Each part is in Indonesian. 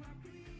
my peace.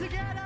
together.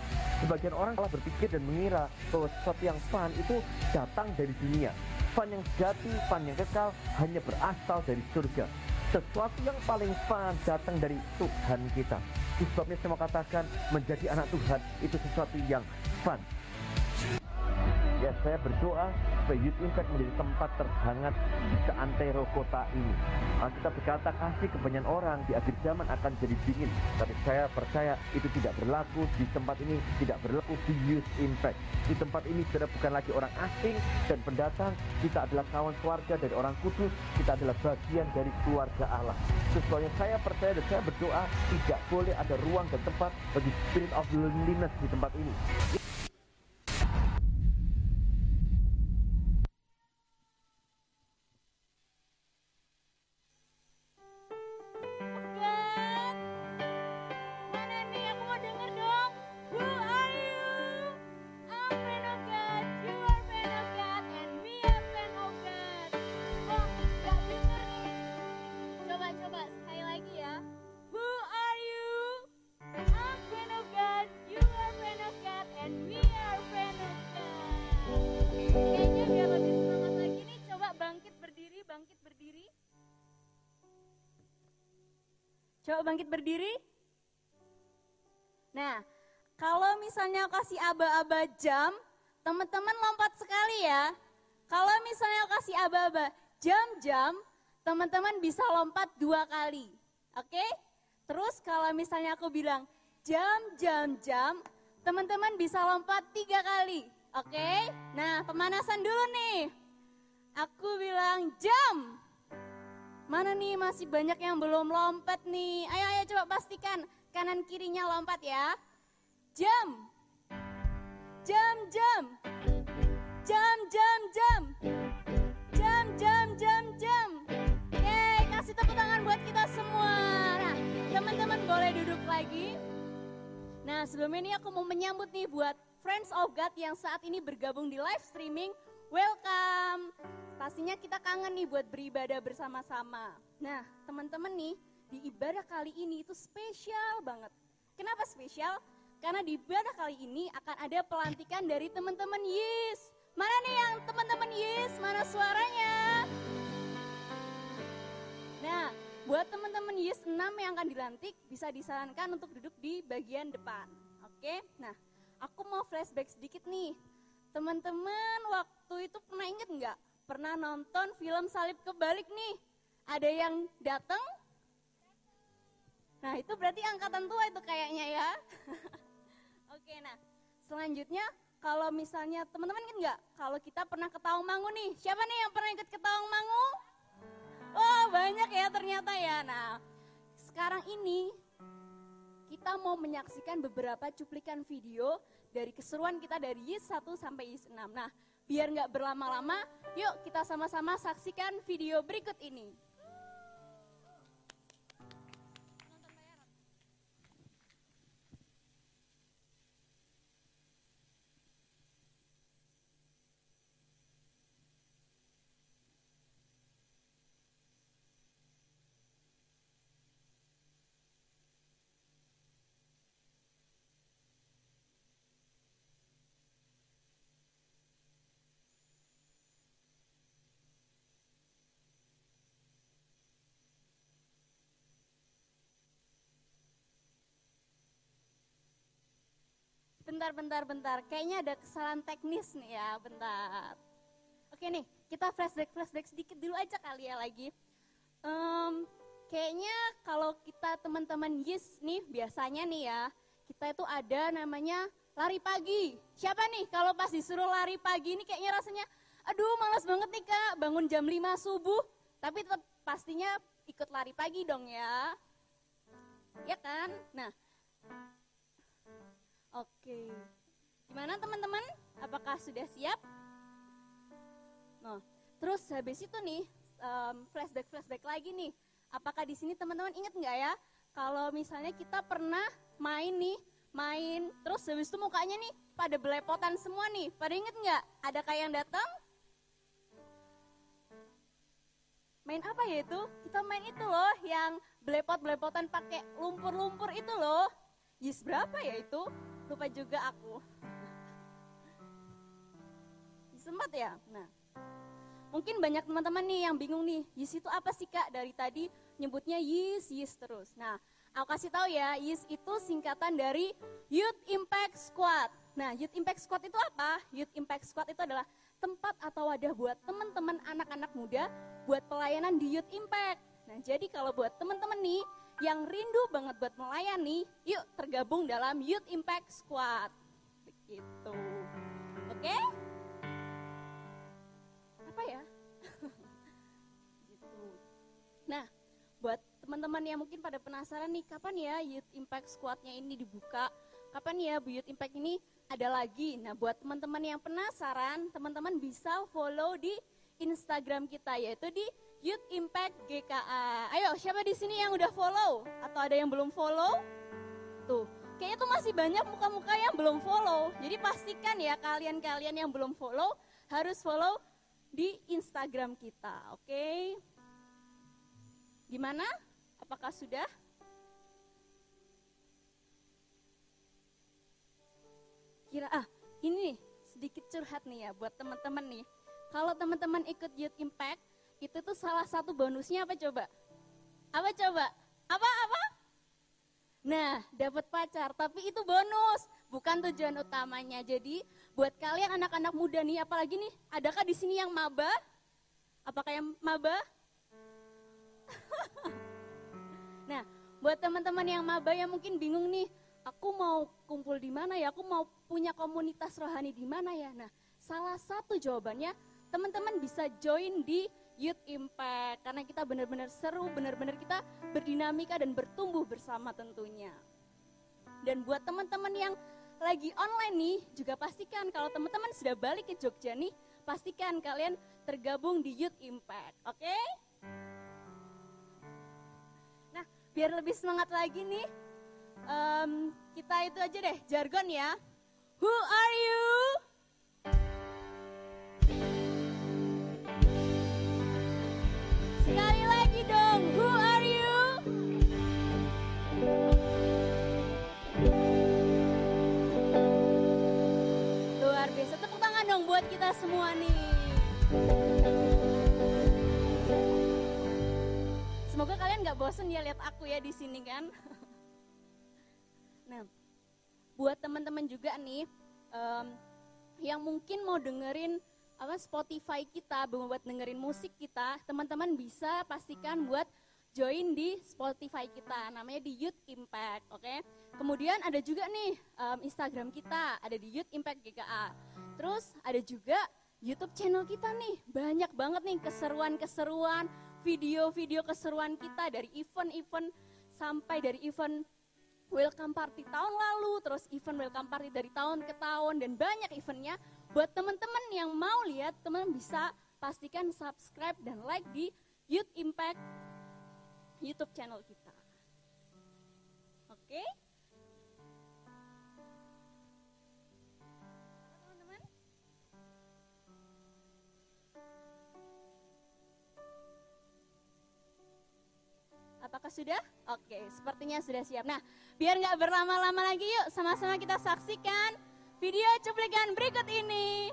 Sebagian orang telah berpikir dan mengira bahwa sesuatu yang fun itu datang dari dunia. Fun yang sejati, fun yang kekal hanya berasal dari surga. Sesuatu yang paling fun datang dari Tuhan kita. Justru sebabnya saya mau katakan menjadi anak Tuhan itu sesuatu yang fun. Ya saya berdoa supaya Youth Impact menjadi tempat terhangat di seantero kota ini. Kita berkata kasih kebanyakan orang di akhir zaman akan jadi dingin. Tapi saya percaya itu tidak berlaku di tempat ini, tidak berlaku di Youth Impact. Di tempat ini sudah bukan lagi orang asing dan pendatang. Kita adalah kawan keluarga dari orang kudus. Kita adalah bagian dari keluarga Allah. Sesuatu saya percaya dan saya berdoa tidak boleh ada ruang dan tempat bagi spirit of loneliness di tempat ini. Bangkit berdiri. Nah, kalau misalnya kasih aba-aba jam, teman-teman lompat sekali ya. Kalau misalnya kasih aba-aba jam-jam, teman-teman bisa lompat dua kali. Oke? Terus kalau misalnya aku bilang jam-jam-jam, teman-teman bisa lompat tiga kali. Oke? Nah, pemanasan dulu nih. Aku bilang jam. Mana nih masih banyak yang belum lompat nih. Ayo ayo coba pastikan kanan kirinya lompat ya. Jam. Jam jam. Jam jam jam. Jam jam jam jam. Yeay, kasih tepuk tangan buat kita semua. Nah, teman-teman boleh duduk lagi. Nah, sebelum ini aku mau menyambut nih buat Friends of God yang saat ini bergabung di live streaming. Welcome. Pastinya kita kangen nih buat beribadah bersama-sama. Nah, teman-teman nih, di ibadah kali ini itu spesial banget. Kenapa spesial? Karena di ibadah kali ini akan ada pelantikan dari teman-teman Yes. Mana nih yang teman-teman Yes? Mana suaranya? Nah, buat teman-teman Yes 6 yang akan dilantik bisa disarankan untuk duduk di bagian depan. Oke? Nah, aku mau flashback sedikit nih. Teman-teman waktu itu pernah inget nggak? Pernah nonton film Salib Kebalik nih? Ada yang datang? Nah, itu berarti angkatan tua itu kayaknya ya. Oke, nah selanjutnya kalau misalnya teman-teman inget nggak? Kalau kita pernah ke Tawangmangu nih, siapa nih yang pernah ikut ke Tawangmangu? Wah banyak ya ternyata ya. Nah sekarang ini kita mau menyaksikan beberapa cuplikan video dari keseruan kita dari YIS 1 sampai YIS 6. Nah biar nggak berlama-lama, yuk kita sama-sama saksikan video berikut ini. Bentar, bentar, bentar. Kayaknya ada kesalahan teknis nih ya, bentar. Oke nih, kita flashback, flashback sedikit dulu aja kali ya lagi. Em, kayaknya kalau kita teman-teman YIS nih, biasanya nih ya, kita itu ada namanya lari pagi. Siapa nih kalau pas disuruh lari pagi ini kayaknya rasanya, aduh malas banget nih kak, bangun jam 5 subuh. Tapi tetap pastinya ikut lari pagi dong ya. Ya kan? Nah, Oke. Gimana teman-teman? Apakah sudah siap? Nah, terus habis itu nih flashback flashback lagi nih. Apakah di sini teman-teman ingat nggak ya? Kalau misalnya kita pernah main nih, main terus habis itu mukanya nih pada belepotan semua nih. Pada inget nggak? Ada kayak yang datang? Main apa ya itu? Kita main itu loh, yang belepot-belepotan pakai lumpur-lumpur itu loh. Yes berapa ya itu? Lupa juga aku. Sempat ya? Nah, mungkin banyak teman-teman nih yang bingung nih, Yes itu apa sih kak? Dari tadi nyebutnya YIS, YIS terus. Nah, aku kasih tahu ya, YIS itu singkatan dari Youth Impact Squad. Nah, Youth Impact Squad itu apa? Youth Impact Squad itu adalah tempat atau wadah buat teman-teman anak-anak muda buat pelayanan di Youth Impact. Nah, jadi kalau buat teman-teman nih yang rindu banget buat melayani, yuk tergabung dalam Youth Impact Squad. Begitu. Oke? Apa ya? gitu. Nah, buat teman-teman yang mungkin pada penasaran nih, kapan ya Youth Impact Squad-nya ini dibuka? Kapan ya Bu Youth Impact ini ada lagi? Nah, buat teman-teman yang penasaran, teman-teman bisa follow di Instagram kita yaitu di Youth Impact GKA. Ayo, siapa di sini yang udah follow atau ada yang belum follow? Tuh, kayaknya tuh masih banyak muka-muka yang belum follow. Jadi pastikan ya kalian-kalian yang belum follow harus follow di Instagram kita, oke? Gimana? Apakah sudah? Kira ah, ini sedikit curhat nih ya buat teman-teman nih. Kalau teman-teman ikut Youth Impact, itu tuh salah satu bonusnya apa coba? Apa coba? Apa apa? Nah, dapat pacar, tapi itu bonus, bukan tujuan utamanya. Jadi, buat kalian anak-anak muda nih, apalagi nih, adakah di sini yang maba? Apakah yang maba? nah, buat teman-teman yang maba yang mungkin bingung nih, aku mau kumpul di mana ya? Aku mau punya komunitas rohani di mana ya? Nah, salah satu jawabannya teman-teman bisa join di Youth Impact karena kita benar-benar seru, benar-benar kita berdinamika dan bertumbuh bersama tentunya. Dan buat teman-teman yang lagi online nih, juga pastikan kalau teman-teman sudah balik ke Jogja nih, pastikan kalian tergabung di Youth Impact, oke? Nah, biar lebih semangat lagi nih, em, kita itu aja deh jargon ya. Who are you? Semua nih. Semoga kalian gak bosen ya lihat aku ya di sini kan. Nah, buat teman-teman juga nih em, yang mungkin mau dengerin apa Spotify kita, buat dengerin musik kita, teman-teman bisa pastikan buat join di Spotify kita, namanya di Youth Impact, oke? Kemudian ada juga nih em, Instagram kita, ada di Youth Impact GKA. Terus ada juga YouTube channel kita nih, banyak banget nih keseruan-keseruan, video-video keseruan kita dari event-event sampai dari event welcome party tahun lalu, terus event welcome party dari tahun ke tahun dan banyak eventnya. Buat teman-teman yang mau lihat, teman bisa pastikan subscribe dan like di Youth Impact YouTube channel kita. Oke? Teman-teman? Apakah sudah? Oke, sepertinya sudah siap. Nah, biar nggak berlama-lama lagi yuk, sama-sama kita saksikan video cuplikan berikut ini.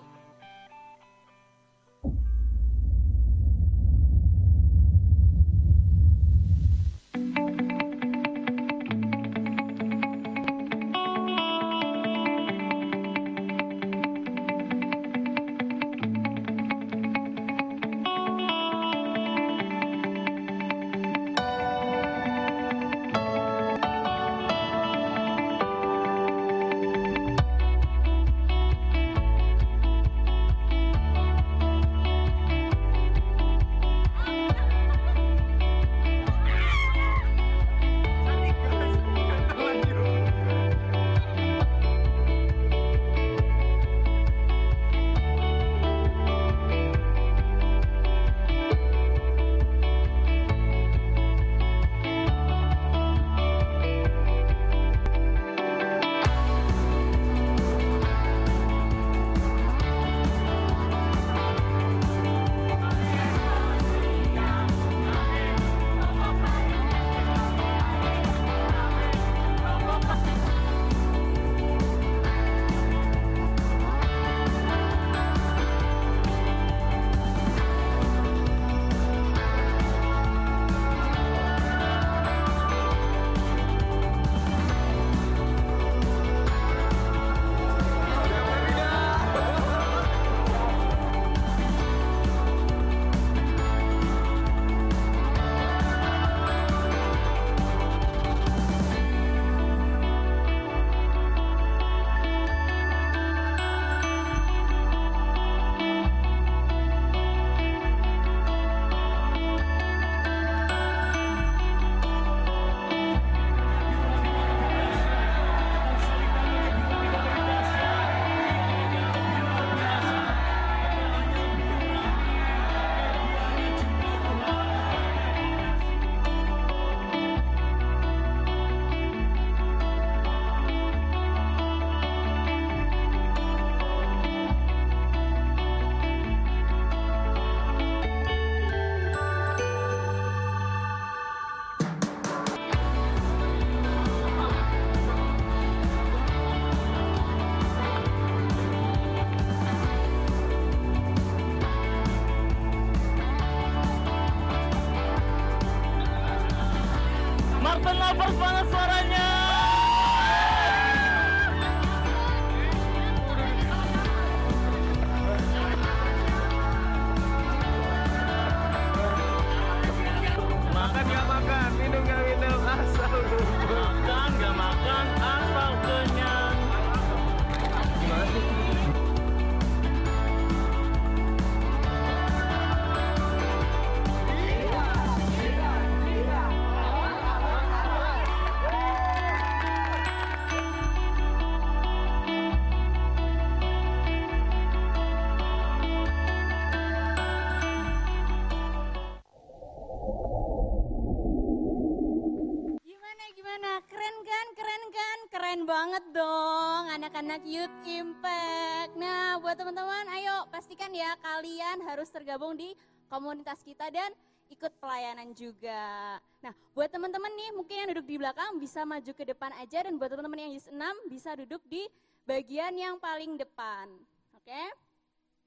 Kalian harus tergabung di komunitas kita dan ikut pelayanan juga. Nah, buat teman-teman nih mungkin yang duduk di belakang bisa maju ke depan aja dan buat teman-teman yang Youth 6 bisa duduk di bagian yang paling depan. Oke?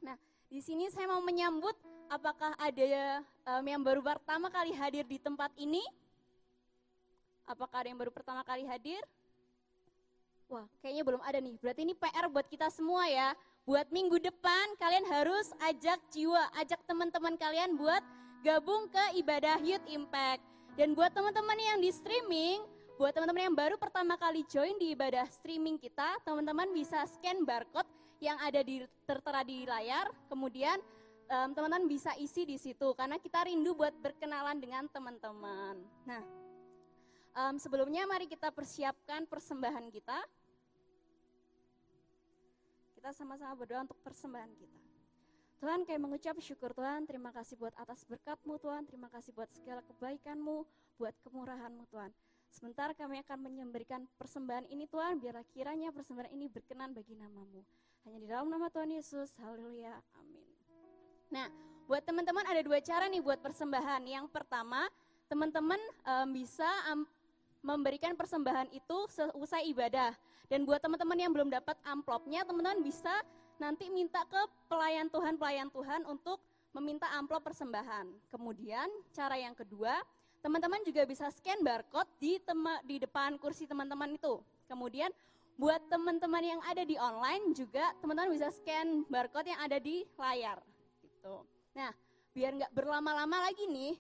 Nah, di sini saya mau menyambut apakah ada em, yang baru pertama kali hadir di tempat ini? Apakah ada yang baru pertama kali hadir? Wah, kayaknya belum ada nih. Berarti ini PR buat kita semua ya. Buat minggu depan kalian harus ajak jiwa, ajak teman-teman kalian buat gabung ke ibadah Youth Impact. Dan buat teman-teman yang di streaming, buat teman-teman yang baru pertama kali join di ibadah streaming kita, teman-teman bisa scan barcode yang ada di tertera di layar, kemudian em, teman-teman bisa isi di situ karena kita rindu buat berkenalan dengan teman-teman. Nah, Em, sebelumnya mari kita persiapkan persembahan kita. Kita sama-sama berdoa untuk persembahan kita. Tuhan kami mengucap syukur Tuhan, terima kasih buat atas berkat-Mu Tuhan, terima kasih buat segala kebaikan-Mu, buat kemurahan-Mu Tuhan. Sebentar kami akan memberikan persembahan ini Tuhan, biarlah kiranya persembahan ini berkenan bagi namamu. Hanya di dalam nama Tuhan Yesus, haleluya, amin. Nah, buat teman-teman ada dua cara nih buat persembahan. Yang pertama, teman-teman em, bisa am- memberikan persembahan itu seusai ibadah. Dan buat teman-teman yang belum dapat amplopnya, teman-teman bisa nanti minta ke pelayan Tuhan, pelayan Tuhan untuk meminta amplop persembahan. Kemudian cara yang kedua, teman-teman juga bisa scan barcode di tema, di depan kursi teman-teman itu. Kemudian buat teman-teman yang ada di online juga teman-teman bisa scan barcode yang ada di layar. Gitu. Nah, biar nggak berlama-lama lagi nih,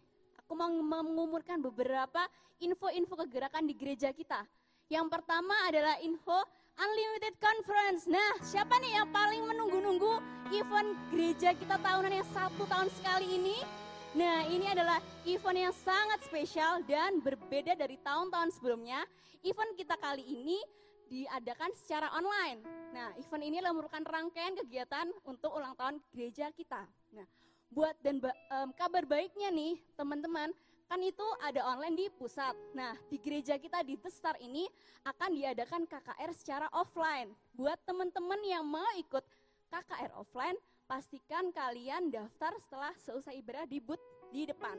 aku mau mengumumkan beberapa info-info kegerakan di gereja kita. Yang pertama adalah info Unlimited Conference. Nah, siapa nih yang paling menunggu-nunggu event gereja kita tahunan yang satu tahun sekali ini? Nah, ini adalah event yang sangat spesial dan berbeda dari tahun-tahun sebelumnya. Event kita kali ini diadakan secara online. Nah, event ini adalah merupakan rangkaian kegiatan untuk ulang tahun gereja kita. Nah, buat dan em, kabar baiknya nih, teman-teman, kan itu ada online di pusat. Nah, di gereja kita di The Star ini akan diadakan KKR secara offline. Buat teman-teman yang mau ikut KKR offline, pastikan kalian daftar setelah selesai ibadah di booth di depan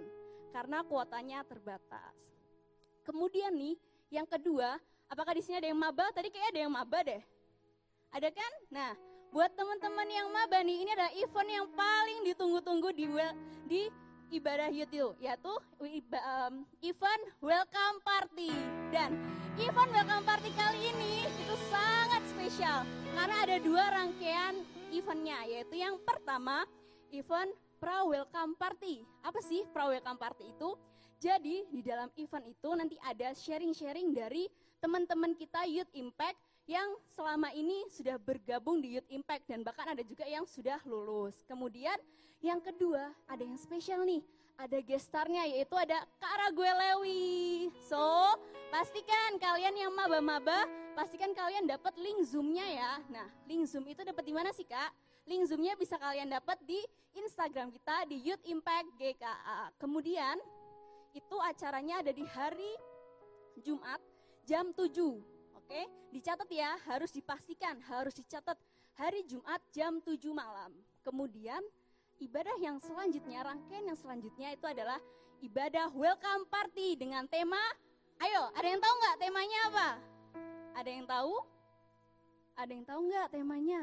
karena kuotanya terbatas. Kemudian nih, yang kedua, apakah di sini ada yang maba? Tadi kayak ada yang maba deh. Ada kan? Nah, buat teman-teman yang maba nih, ini adalah event yang paling ditunggu-tunggu di di ibadah YouTube, yaitu event welcome party. Dan event welcome party kali ini itu sangat spesial karena ada dua rangkaian eventnya, yaitu yang pertama event pra welcome party. Apa sih pra welcome party itu? Jadi di dalam event itu nanti ada sharing-sharing dari teman-teman kita Youth Impact yang selama ini sudah bergabung di Youth Impact dan bahkan ada juga yang sudah lulus. Kemudian yang kedua ada yang spesial nih, ada gestarnya yaitu ada Kak Rague Lewi. So pastikan kalian yang maba-maba, pastikan kalian dapat link zoomnya ya. Nah link zoom itu dapat di mana sih kak? Link zoomnya bisa kalian dapat di Instagram kita di Youth Impact GKA. Kemudian itu acaranya ada di hari Jumat jam 7. Oke, dicatat ya, harus dipastikan, harus dicatat hari Jumat jam 7 malam. Kemudian ibadah yang selanjutnya, rangkaian yang selanjutnya itu adalah ibadah welcome party dengan tema Ayo, ada yang tahu nggak temanya apa? Ada yang tahu? Ada yang tahu nggak temanya?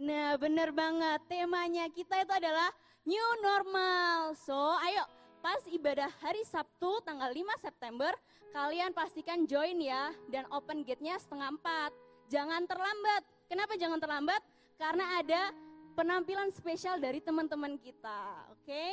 Nah, bener banget. Temanya kita itu adalah new normal. So, ayo pas ibadah hari Sabtu tanggal 5 September, kalian pastikan join ya dan open gate-nya setengah 4. Jangan terlambat. Kenapa jangan terlambat? Karena ada penampilan spesial dari teman-teman kita, oke?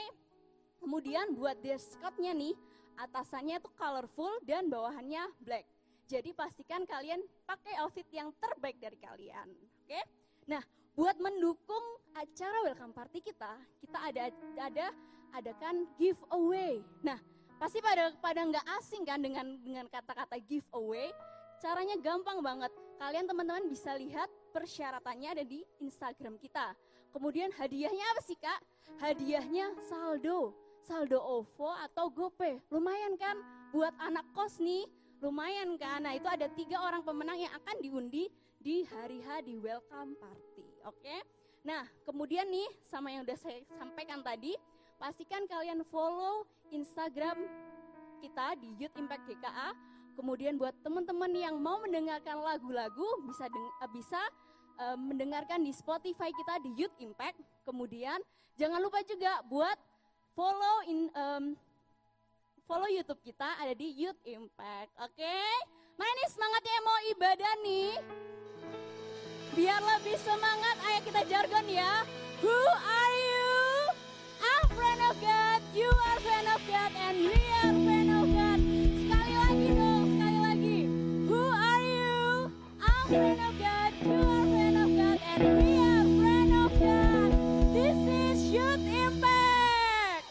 Kemudian buat dress code-nya nih, atasannya tuh colorful dan bawahannya black. Jadi pastikan kalian pakai outfit yang terbaik dari kalian, oke? Nah, buat mendukung acara welcome party kita, kita ada ada adakan giveaway. Nah, pasti pada pada nggak asing kan dengan dengan kata-kata giveaway. Caranya gampang banget. Kalian teman-teman bisa lihat persyaratannya ada di Instagram kita. Kemudian hadiahnya apa sih kak? Hadiahnya saldo, saldo OVO atau GoPay. Lumayan kan buat anak kos nih, lumayan kan. Nah itu ada tiga orang pemenang yang akan diundi di hari H di welcome party. Oke? Nah kemudian nih sama yang udah saya sampaikan tadi, pastikan kalian follow Instagram kita di Youth Impact GKA. Kemudian buat teman-teman yang mau mendengarkan lagu-lagu bisa deng- eh, bisa eh, mendengarkan di Spotify kita di Youth Impact. Kemudian jangan lupa juga buat follow in em, follow YouTube kita ada di Youth Impact. Oke? Mana nih semangatnya mau ibadah nih? Biar lebih semangat, ayo kita jargon ya. Who are you? Of God, you are friend of God, and we are friend of God. Sekali lagi dong, sekali lagi. Who are you? I'm friend of God, you are friend of God, and we are friend of God. This is Youth Impact.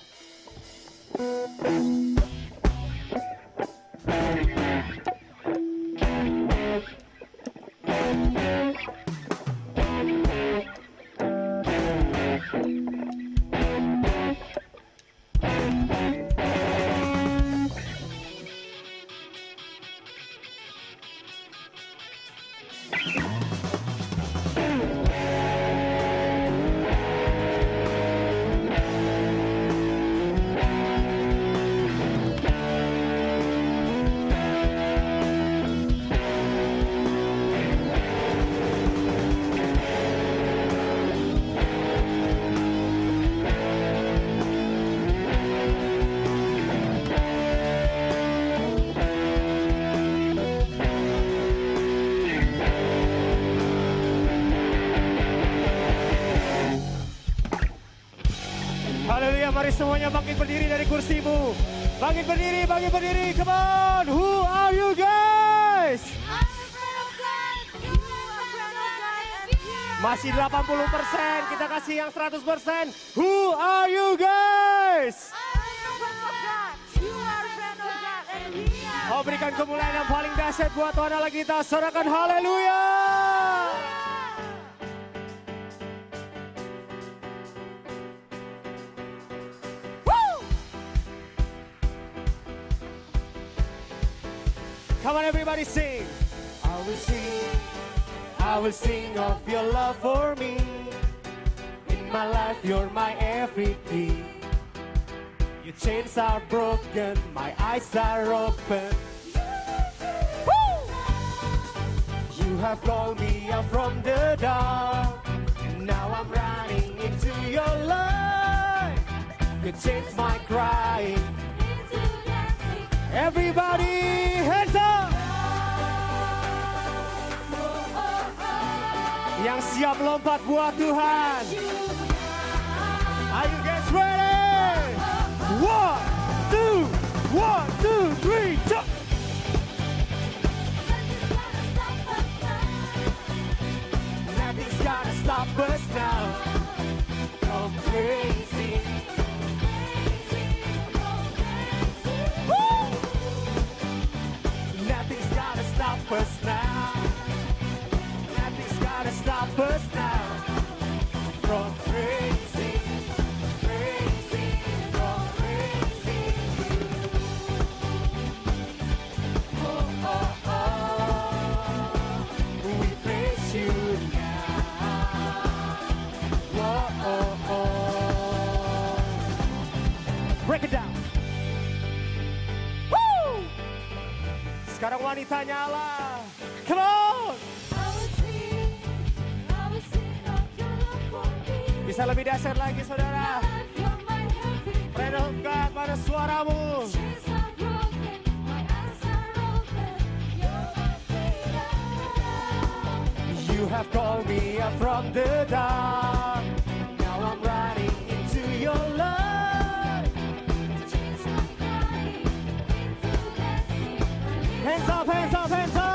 Bangkit berdiri, bangkit berdiri. Come on, who are you guys? Masih 80%, kita kasih yang 100%. Who are you guys? Oh berikan kemuliaan yang paling dahsyat buat Tuhan Allah kita. Sorakan haleluya. Come on, everybody, sing. I will sing, I will sing of your love for me. In my life, you're my everything. Your chains are broken, my eyes are open. Woo! You have called me out from the dark, and now I'm running into your light. You changed my crying. Everybody, hands Yang siap lompat buat Tuhan. Are you guys ready? One, two, one, two, three, jump! Nothing's gonna stop us now. Sekarang wanitanya Allah. Come on. bisa lebih dasar lagi saudara. Renungkan pada suaramu. You have called me up from the dark. Now I'm running into your love. Hands up, hands up, hands up.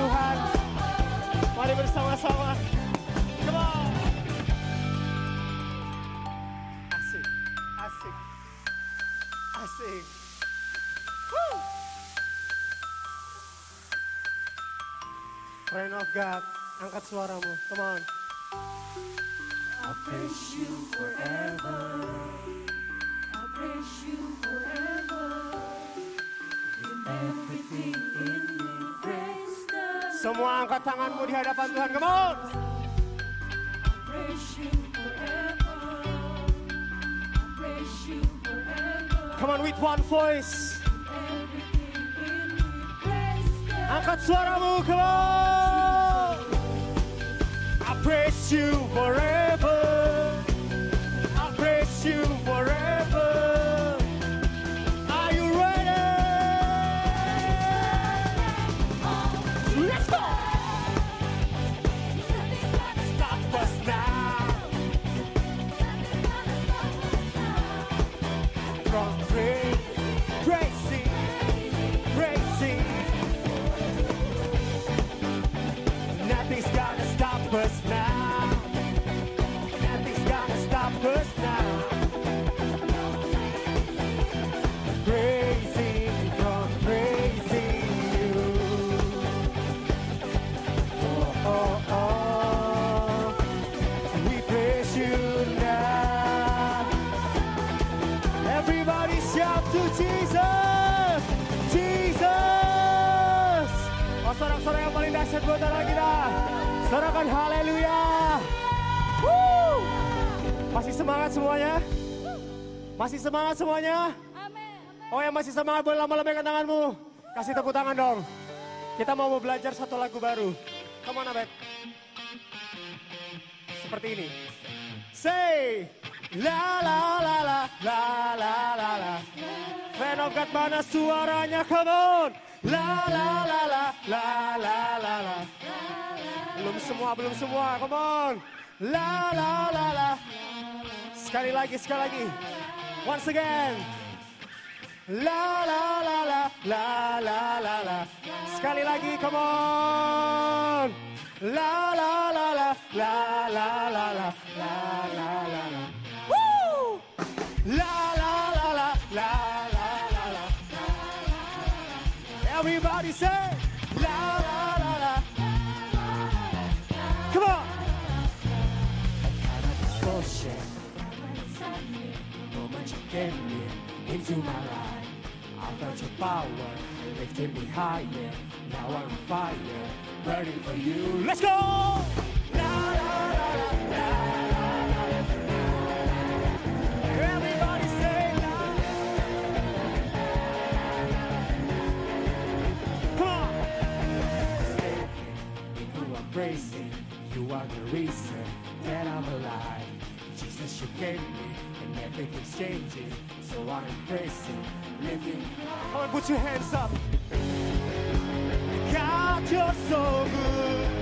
Tuhan. Mari bersama-sama. Come on. Asik, asik, asik. Woo. Friend of God, angkat suaramu. Come on. I praise you forever. I praise you forever. In everything Semua angkat tanganmu di hadapan Tuhan. Come on. Come on with one voice. Angkat suaramu, come on. I praise you forever. Us now. Nothing's gonna stop us now. Crazy from you. Oh, oh, oh. We praise you now. Everybody shout to Jesus! Jesus! Yang paling dahsyat buat kita. Sorakan haleluya. Woo! Masih semangat semuanya? Masih semangat semuanya? Oh yang masih semangat boleh lama lambaikan tanganmu. Kasih tepuk tangan dong. Kita mau belajar satu lagu baru. Come on Abed. Seperti ini. Say la la la la la la la la. Fan of God mana suaranya? Come on. La la la la la la la la. Belum semua, belum semua. Come on. La la la la. Sekali lagi, sekali lagi. Once again. La la la la la la la la. Sekali lagi, come on. La la la la la la la la la la la la. Woo! La la la la la la la la. Everybody say you came in into my life. I felt your power lifting me higher. Now I'm fire, burning for you. Let's go! La, la, la, la, la, who You are the reason that I'm alive. Jesus, you gave me, and everything's changing. So I'm praising, living. Come on, put your hands up. God, you're so good.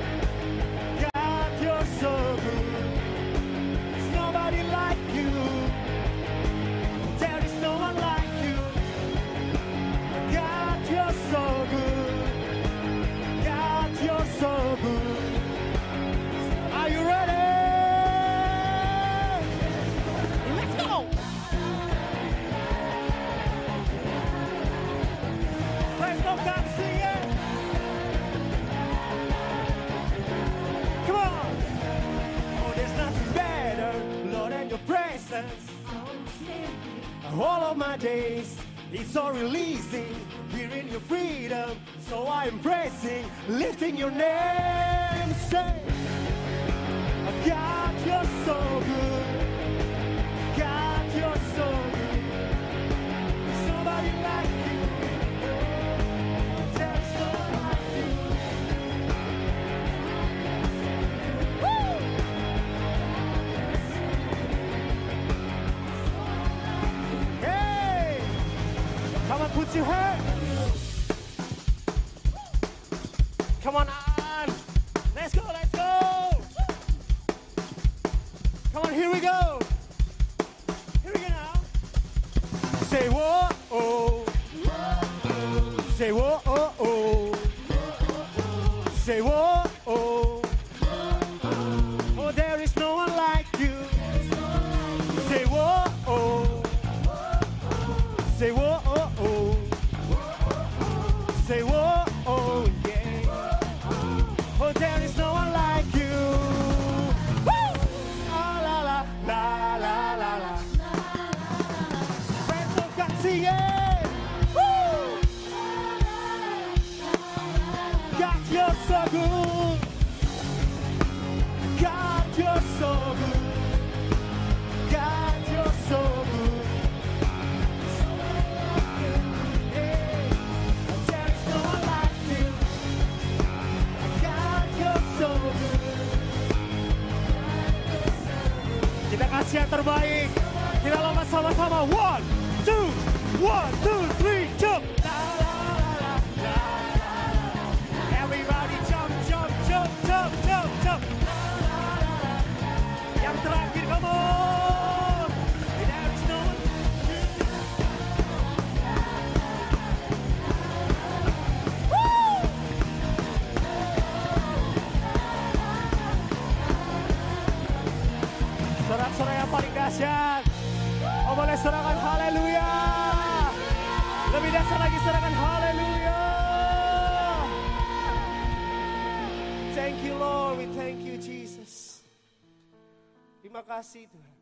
All of my days, it's so releasing. We're in your freedom, so I'm embracing, lifting your name. Say, got you so good. you hurt? kasih Tuhan.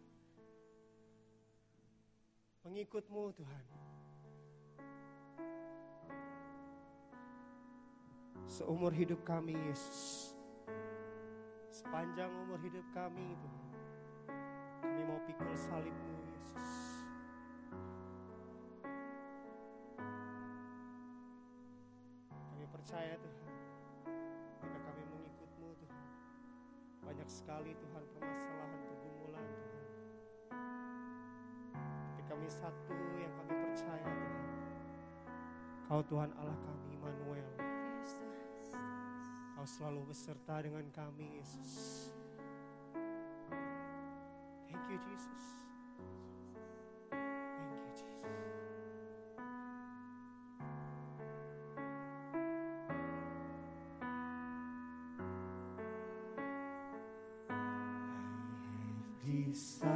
Pengikutmu Tuhan. Seumur hidup kami Yesus. Sepanjang umur hidup kami Tuhan. Kami mau pikul salibmu Yesus. Kami percaya Tuhan. Ketika kami mengikutmu Tuhan. Banyak sekali Tuhan permasalahan kami satu yang kami percaya Tuhan. Kau Tuhan Allah kami, Immanuel. Kau selalu beserta dengan kami, Yesus. Thank you, Jesus. Thank you, Jesus.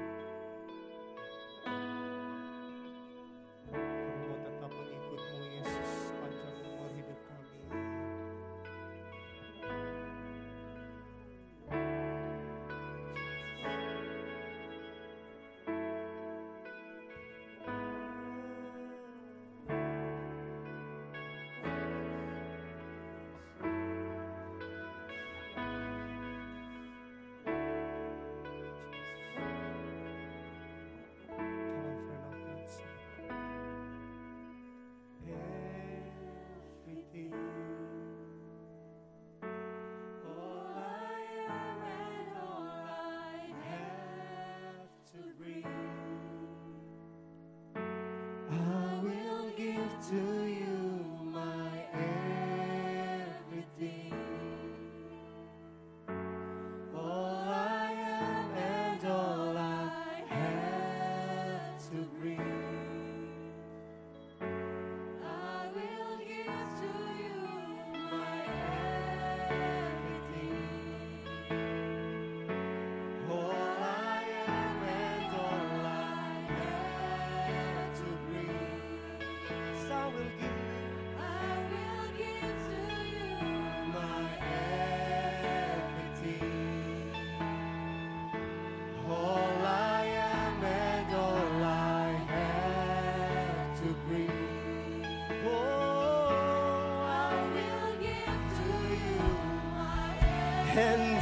to breathe. and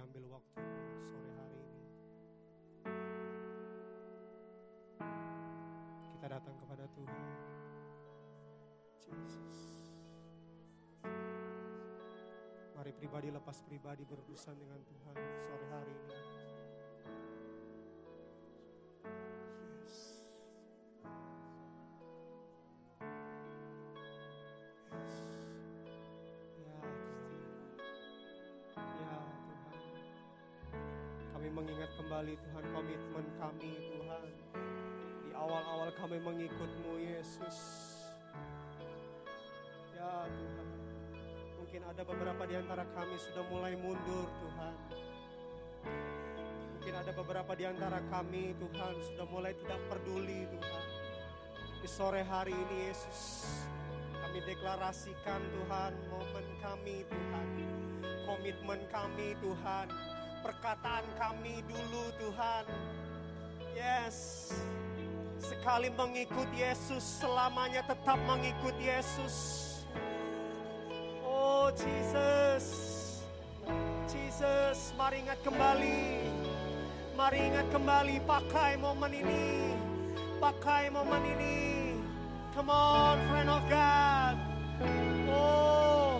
ambil waktu sore hari ini. Kita datang kepada Tuhan. Jesus. Mari pribadi lepas pribadi berurusan dengan Tuhan sore kami sudah mulai mundur Tuhan. Mungkin ada beberapa di antara kami Tuhan sudah mulai tidak peduli Tuhan. Di sore hari ini Yesus kami deklarasikan Tuhan momen kami Tuhan. Komitmen kami Tuhan. Perkataan kami dulu Tuhan. Yes. Sekali mengikut Yesus selamanya tetap mengikut Yesus. Oh Jesus. Jesus, mari ingat kembali. Mari ingat kembali pakai momen ini. Pakai momen ini. Come on, friend of God. Oh.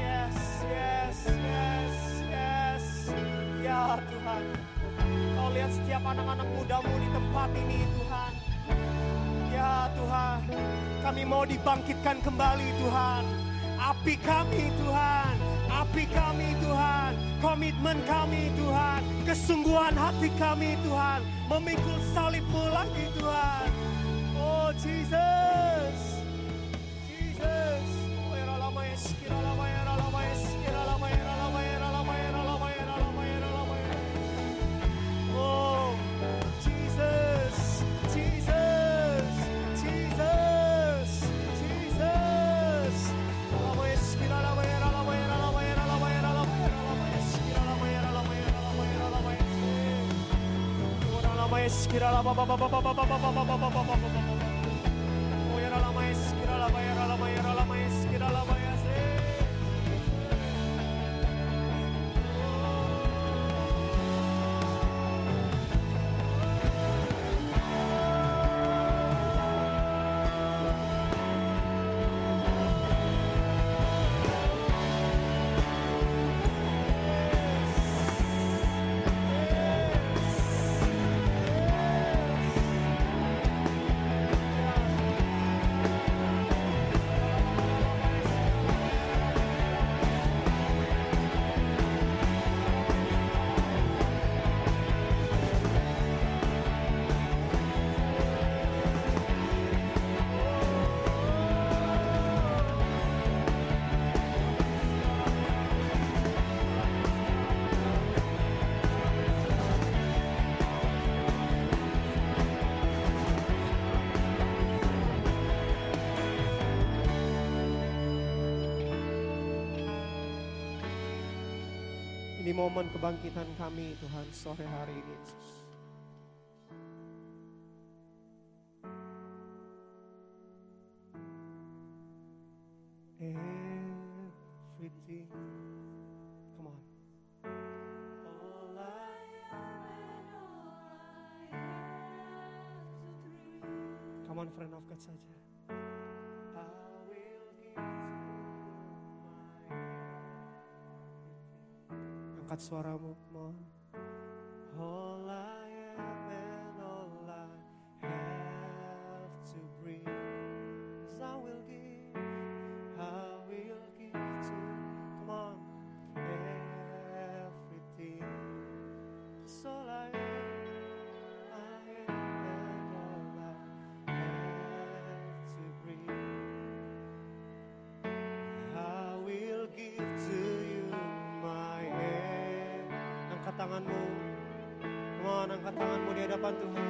Yes, yes, yes, yes. Ya Tuhan. Kau lihat setiap anak-anak mudamu di tempat ini Tuhan. Ya Tuhan, kami mau dibangkitkan kembali Tuhan. Api kami Tuhan, api kami Tuhan, komitmen kami Tuhan, kesungguhan hati kami Tuhan, memikul salibmu lagi Tuhan. Oh Jesus. Kira ba momen kebangkitan kami Tuhan sore hari ini Yesus. Everything. Come on. Come on friend of God saja. angkat suaramu mohon. Oh. Tanganmu. Come angkat tanganmu di hadapan Tuhan.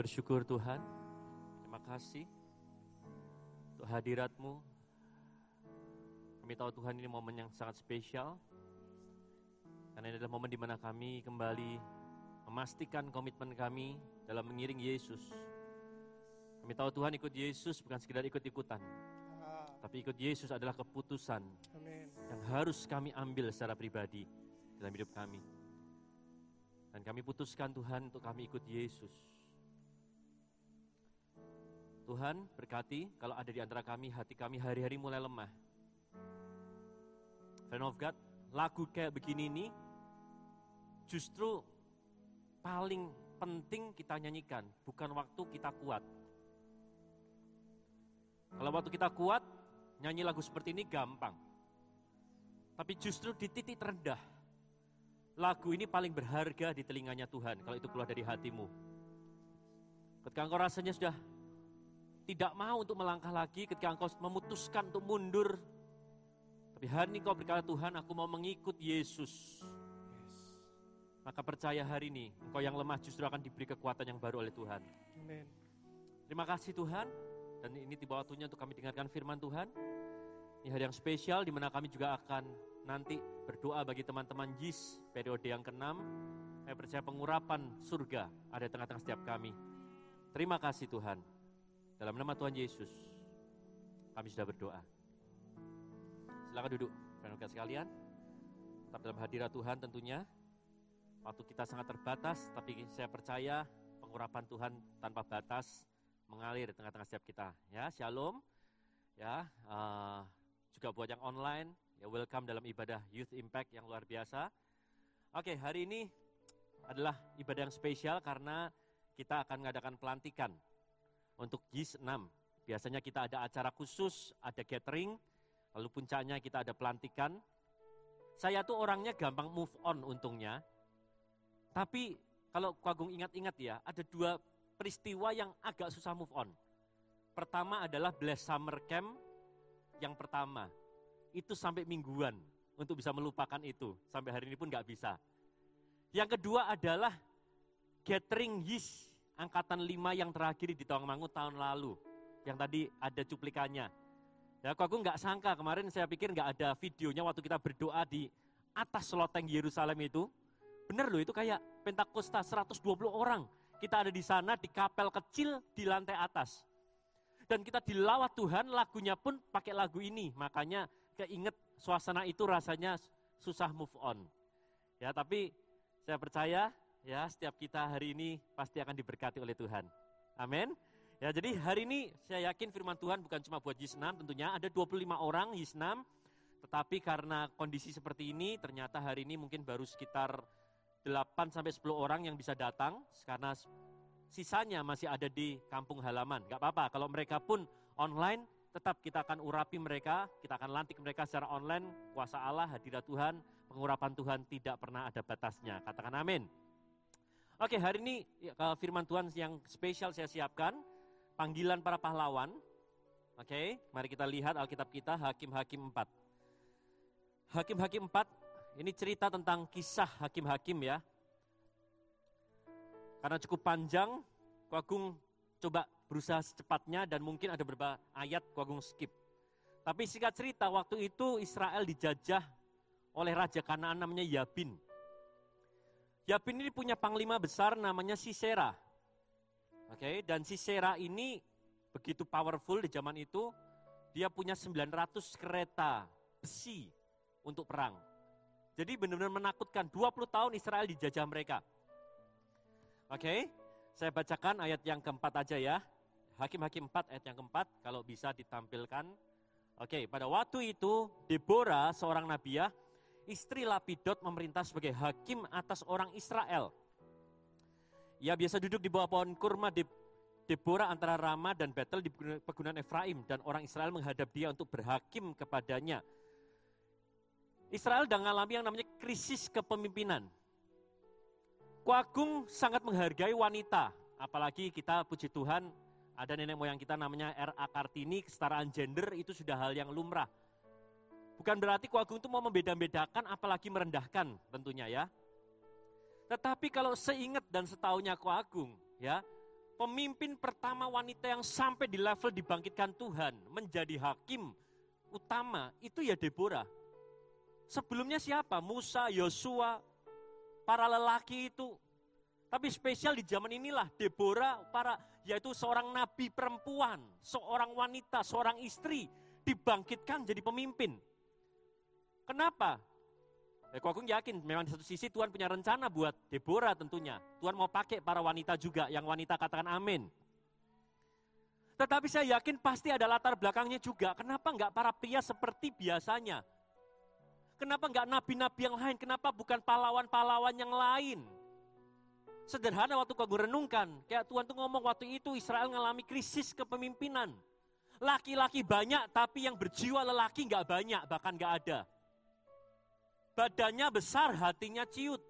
Bersyukur Tuhan. Terima kasih untuk hadiratmu. Kami tahu Tuhan ini momen yang sangat spesial. Karena ini adalah momen di mana kami kembali memastikan komitmen kami dalam mengiring Yesus. Kami tahu Tuhan ikut Yesus bukan sekedar ikut-ikutan. Tapi ikut Yesus adalah keputusan yang harus kami ambil secara pribadi dalam hidup kami. Dan kami putuskan Tuhan untuk kami ikut Yesus. Tuhan berkati kalau ada di antara kami, hati kami hari-hari mulai lemah. Friend of God, lagu kayak begini ini justru paling penting kita nyanyikan, bukan waktu kita kuat. Kalau waktu kita kuat, nyanyi lagu seperti ini gampang. Tapi justru di titik terendah, lagu ini paling berharga di telinganya Tuhan kalau itu keluar dari hatimu. Ketika engkau rasanya sudah tidak mau untuk melangkah lagi, ketika engkau memutuskan untuk mundur, tapi hari ini kau berkata Tuhan aku mau mengikut Yesus. Maka percaya hari ini, engkau yang lemah justru akan diberi kekuatan yang baru oleh Tuhan. Terima kasih Tuhan, dan ini tiba waktunya untuk kami dengarkan firman Tuhan. Ini hari yang spesial di mana kami juga akan nanti berdoa bagi teman-teman JIS periode yang ke-6. Saya percaya pengurapan surga ada di tengah-tengah setiap kami. Terima kasih Tuhan. Dalam nama Tuhan Yesus, kami sudah berdoa. Silakan duduk, rekan sekalian. Tetap dalam hadirat Tuhan tentunya. Waktu kita sangat terbatas, tapi saya percaya pengurapan Tuhan tanpa batas mengalir di tengah-tengah setiap kita. Ya, shalom. Ya, eh, juga buat yang online, ya welcome dalam ibadah Youth Impact yang luar biasa. Oke, hari ini adalah ibadah yang spesial karena kita akan mengadakan pelantikan untuk JIS 6. Biasanya kita ada acara khusus, ada gathering, lalu puncaknya kita ada pelantikan. Saya tuh orangnya gampang move on untungnya. Tapi kalau Agung ingat-ingat ya, ada dua peristiwa yang agak susah move on. Pertama adalah Bless Summer Camp yang pertama. Itu sampai mingguan untuk bisa melupakan itu. Sampai hari ini pun nggak bisa. Yang kedua adalah gathering YIS angkatan 5 yang terakhir di Tawangmangu tahun lalu. Yang tadi ada cuplikannya. Ya, kok aku nggak sangka kemarin saya pikir nggak ada videonya waktu kita berdoa di atas loteng Yerusalem itu. Bener loh itu kayak Pentakosta 120 orang. Kita ada di sana di kapel kecil di lantai atas. Dan kita dilawat Tuhan, lagunya pun pakai lagu ini. Makanya keinget suasana itu rasanya susah move on. Ya, tapi saya percaya ya setiap kita hari ini pasti akan diberkati oleh Tuhan. Amin. Ya, jadi hari ini saya yakin firman Tuhan bukan cuma buat Yisnam tentunya, ada 25 orang Yisnam, tetapi karena kondisi seperti ini, ternyata hari ini mungkin baru sekitar 8 sampai 10 orang yang bisa datang, karena sisanya masih ada di kampung halaman. Gak apa-apa, kalau mereka pun online, tetap kita akan urapi mereka, kita akan lantik mereka secara online, kuasa Allah, hadirat Tuhan, pengurapan Tuhan tidak pernah ada batasnya. Katakan amin. Oke, hari ini ya, firman Tuhan yang spesial saya siapkan, panggilan para pahlawan. Oke, mari kita lihat Alkitab kita, Hakim-Hakim 4. Hakim-Hakim 4, ini cerita tentang kisah hakim-hakim ya. Karena cukup panjang, Kuagung coba berusaha secepatnya dan mungkin ada beberapa ayat Kuagung skip. Tapi singkat cerita, waktu itu Israel dijajah oleh Raja Kanaan namanya Yabin. Yabin ini punya panglima besar namanya Sisera. Oke, dan Sisera ini begitu powerful di zaman itu, dia punya 900 kereta besi untuk perang. Jadi benar-benar menakutkan, 20 tahun Israel dijajah mereka. Oke, saya bacakan ayat yang keempat aja ya. Hakim-Hakim 4 ayat yang keempat, kalau bisa ditampilkan. Oke, pada waktu itu Deborah seorang nabiah, istri Lapidot memerintah sebagai hakim atas orang Israel. Ia biasa duduk di bawah pohon kurma di Deborah antara Rama dan Betel di pegunungan Efraim dan orang Israel menghadap dia untuk berhakim kepadanya. Israel sedang mengalami yang namanya krisis kepemimpinan. Kuagung sangat menghargai wanita, apalagi kita puji Tuhan ada nenek moyang kita namanya R.A. Kartini, kesetaraan gender itu sudah hal yang lumrah. Bukan berarti Kuagung itu mau membeda-bedakan apalagi merendahkan tentunya ya. Tetapi kalau seingat dan setahunya Kuagung ya, pemimpin pertama wanita yang sampai di level dibangkitkan Tuhan menjadi hakim utama itu ya Deborah. Sebelumnya siapa? Musa, Yosua, para lelaki itu. Tapi spesial di zaman inilah Deborah para yaitu seorang nabi perempuan, seorang wanita, seorang istri dibangkitkan jadi pemimpin. Kenapa? Ya, aku yakin memang di satu sisi Tuhan punya rencana buat Deborah tentunya. Tuhan mau pakai para wanita juga, yang wanita katakan amin. Tetapi saya yakin pasti ada latar belakangnya juga. Kenapa enggak para pria seperti biasanya? Kenapa enggak nabi-nabi yang lain? Kenapa bukan pahlawan-pahlawan yang lain? Sederhana waktu kau renungkan, kayak Tuhan tuh ngomong waktu itu Israel mengalami krisis kepemimpinan. Laki-laki banyak, tapi yang berjiwa lelaki nggak banyak, bahkan nggak ada. Badannya besar, hatinya ciut.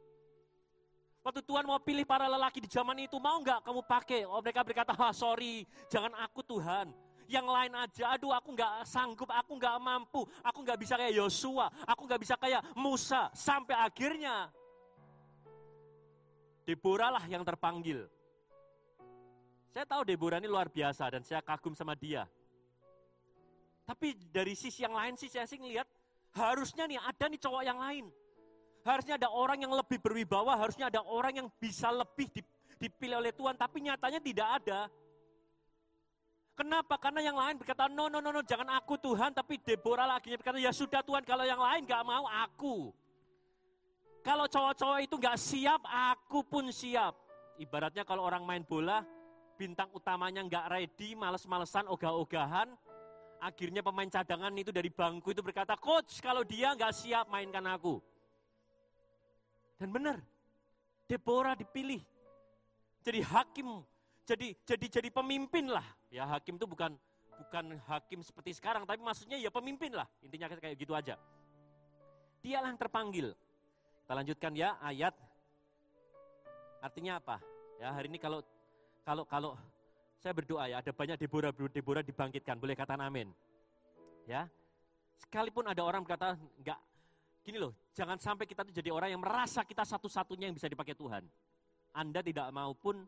Waktu Tuhan mau pilih para lelaki di zaman itu, mau nggak kamu pakai? Oh, mereka berkata, ah, sorry, jangan aku Tuhan. Yang lain aja, aduh aku nggak sanggup, aku nggak mampu, aku nggak bisa kayak Yosua, aku nggak bisa kayak Musa. Sampai akhirnya Deborah lah yang terpanggil. Saya tahu Deborah ini luar biasa dan saya kagum sama dia. Tapi dari sisi yang lain sih saya sih ngelihat harusnya nih ada nih cowok yang lain. Harusnya ada orang yang lebih berwibawa, harusnya ada orang yang bisa lebih dipilih oleh Tuhan, tapi nyatanya tidak ada. Kenapa? Karena yang lain berkata, no, no, no, no, jangan aku Tuhan, tapi Deborah lagi berkata, ya sudah Tuhan, kalau yang lain gak mau, aku. Kalau cowok-cowok itu nggak siap, aku pun siap. Ibaratnya kalau orang main bola, bintang utamanya nggak ready, males-malesan, ogah-ogahan. Akhirnya pemain cadangan itu dari bangku itu berkata, Coach kalau dia nggak siap mainkan aku. Dan benar, Deborah dipilih. Jadi hakim, jadi jadi jadi pemimpin lah. Ya hakim itu bukan bukan hakim seperti sekarang, tapi maksudnya ya pemimpin lah. Intinya kayak gitu aja. Dialah yang terpanggil. Kita lanjutkan ya ayat. Artinya apa? Ya hari ini kalau kalau kalau saya berdoa ya ada banyak Deborah Deborah dibangkitkan. Boleh kata amin. Ya. Sekalipun ada orang berkata enggak gini loh, jangan sampai kita tuh jadi orang yang merasa kita satu-satunya yang bisa dipakai Tuhan. Anda tidak mau pun